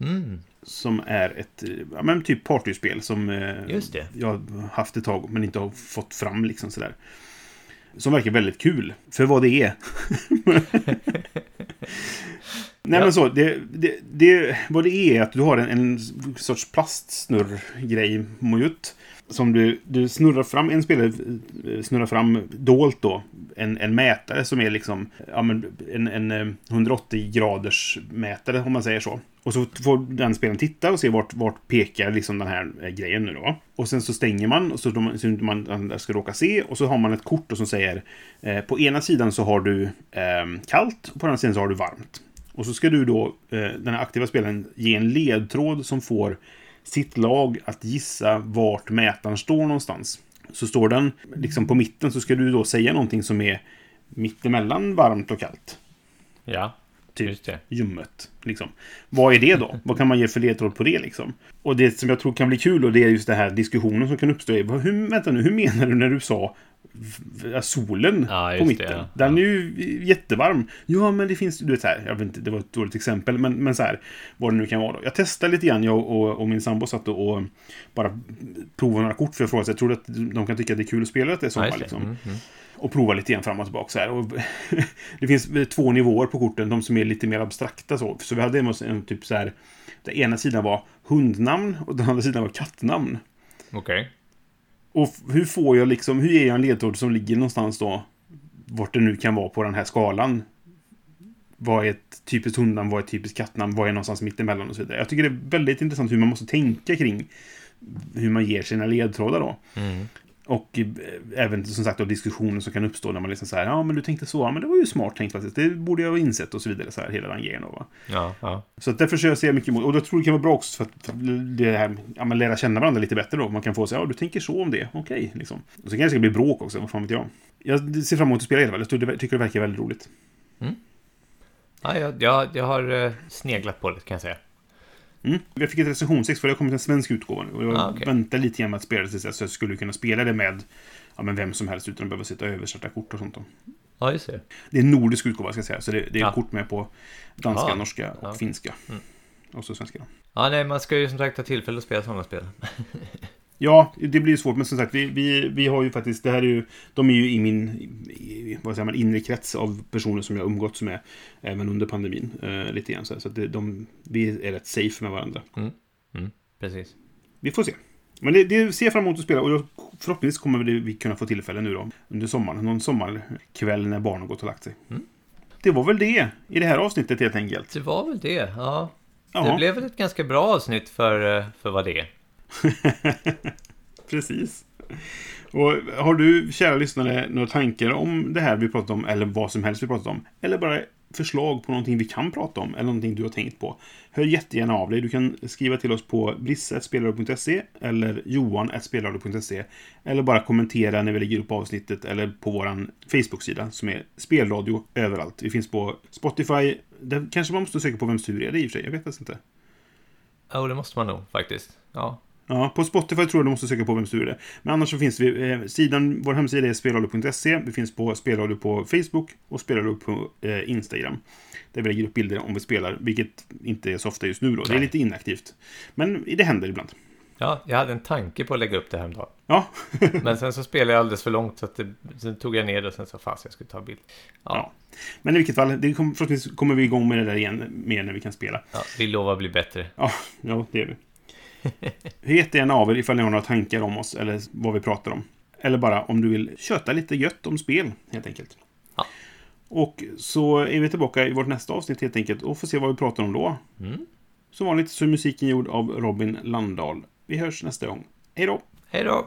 Mm. Som är ett, ja men typ partyspel som eh, jag har haft ett tag men inte har fått fram liksom sådär. Som verkar väldigt kul, för vad det är. [LAUGHS] Nej Ja. men så, det, det, det, vad det är är att du har en, en sorts plastsnurrgrej, mojut. Som du, du snurrar fram, en spelare eh, snurrar fram dolt då, en, en mätare som är liksom ja, men en, en eh, 180 graders mätare om man säger så. Och så får den spelaren titta och se vart, vart pekar liksom den här eh, grejen nu då. Och sen så stänger man och så de- så inte man ska råka se. Och så har man ett kort som säger eh, på ena sidan så har du eh, kallt och på andra sidan så har du varmt. Och så ska du då, eh, den här aktiva spelaren, ge en ledtråd som får sitt lag att gissa vart mätaren står någonstans. Så står den liksom på mitten så ska du då säga någonting som är mittemellan varmt och kallt. Ja, Typ ljummet. Liksom. Vad är det då? [LAUGHS] Vad kan man ge för ledtråd på det liksom? Och det som jag tror kan bli kul och det är just den här diskussionen som kan uppstå. Är, hur, vänta nu, hur menar du när du sa solen Ja, på mitten? det, ja. Den är ju jättevarm. Ja, men det finns, du vet så här, jag vet inte, det var ett dåligt exempel, men, men så här, vad det nu kan vara då. Jag testade lite grann, jag och, och min sambo satt och, bara provade några kort för jag frågade, jag tror att de kan tycka att det är kul att spela att det är Ja, sommar det. liksom. Mm, mm. Och prova lite grann fram och tillbaka så här. Och [LAUGHS] det finns två nivåer på korten, de som är lite mer abstrakta så. Så vi hade en, en typ så här, den ena sidan var hundnamn och den andra sidan var kattnamn. Okej. Och f- hur får jag liksom, hur ger jag en ledtråd som ligger någonstans då, vart det nu kan vara på den här skalan? Vad är ett typiskt hundnamn, vad är ett typiskt kattnamn, vad är någonstans mittemellan och så vidare. Jag tycker det är väldigt intressant hur man måste tänka kring hur man ger sina ledtrådar då. Mm. Och eh, även som sagt då diskussioner som kan uppstå när man liksom säger ja men du tänkte så, ja, men det var ju smart tänkt faktiskt, det borde jag ha insett och så vidare, så här hela den grejen då, va. Ja, ja. Så att därför så jag ser jag mycket emot, och jag tror det kan vara bra också för att det här, ja men lära känna varandra lite bättre då, man kan få säga ja du tänker så om det, okej, liksom. Och så kanske det blir bråk också, vad fan vet jag. Jag ser fram emot att spela i alla fall, jag tycker det verkar väldigt roligt. ja jag, jag, jag har eh, sneglat på det kan jag säga. Mm. Jag fick ett recensionsex för det har kommit en svensk utgåva nu. Och jag Ah, okej. väntar lite grann med att spela det tills dess, så jag skulle kunna spela det med ja, men vem som helst utan att behöva sitta och översätta kort och sånt. Då. Ja, just det. Det är en nordisk utgåva ska jag säga, så det, det är Ja. kort med på danska, Ja. norska och Ja. finska. Mm. Och så svenska. Då. Ja, nej, man ska ju som sagt ha tillfälle att spela sådana spel. [LAUGHS] Ja, det blir svårt, men som sagt, vi, vi, vi har ju faktiskt, det här är ju, de är ju i min, i, vad säger man, inre krets av personer som jag umgåtts med, även under pandemin, eh, lite grann. Så, här. så att det, de, vi är rätt safe med varandra. Precis. Vi får se. Men det, det ser jag fram emot att spela och jag, förhoppningsvis kommer vi, vi kunna få tillfälle nu då under sommaren. Någon sommarkväll när barnen gått och lagt sig. Mm. Det var väl det i det här avsnittet helt enkelt. Det var väl det, ja. Det Ja, blev väl ett ganska bra avsnitt för, eh, för vad det är. [LAUGHS] precis. Och har du, kära lyssnare, några tankar om det här vi pratat om, eller vad som helst vi pratat om, eller bara förslag på någonting vi kan prata om, eller någonting du har tänkt på, hör jättegärna av dig. Du kan skriva till oss på brisse.spelradio.se eller johan.spelradio.se eller bara kommentera när vi lägger upp avsnittet eller på vår Facebook-sida som är Spelradio överallt. Vi finns på Spotify. Där kanske man måste söka på Vems tur är det i och för sig. Jag vet faktiskt inte. Ja, det måste man nog faktiskt. Ja. Ja, på Spotify tror jag du måste söka på Vems tur är. Men annars så finns vi, eh, sidan, vår hemsida är spelradio.se. Vi finns på spelradio på Facebook och spelradio på eh, Instagram. Där vi lägger upp bilder om vi spelar, vilket inte är så ofta just nu då. Det är lite inaktivt. Men det händer ibland. ja, jag hade en tanke på att lägga upp det häromdagen. Ja, [LAUGHS] Men sen så spelade jag alldeles för långt så att det, sen tog jag ner det och sen så fast jag skulle ta bild. Ja, Ja. men i vilket fall, det kom, förhoppningsvis kommer vi igång med det där igen mer när vi kan spela. ja, vi lovar att bli bättre. Ja, ja det är vi. [LAUGHS] Hör jättegärna av er ifall ni har några tankar om oss eller vad vi pratar om. Eller bara om du vill köta lite gött om spel, helt enkelt. Ja. Och så är vi tillbaka i vårt nästa avsnitt helt enkelt och får se vad vi pratar om då. Mm. Som vanligt så är musiken gjord av Robin Landahl. Vi hörs nästa gång. Hej då! Hej då!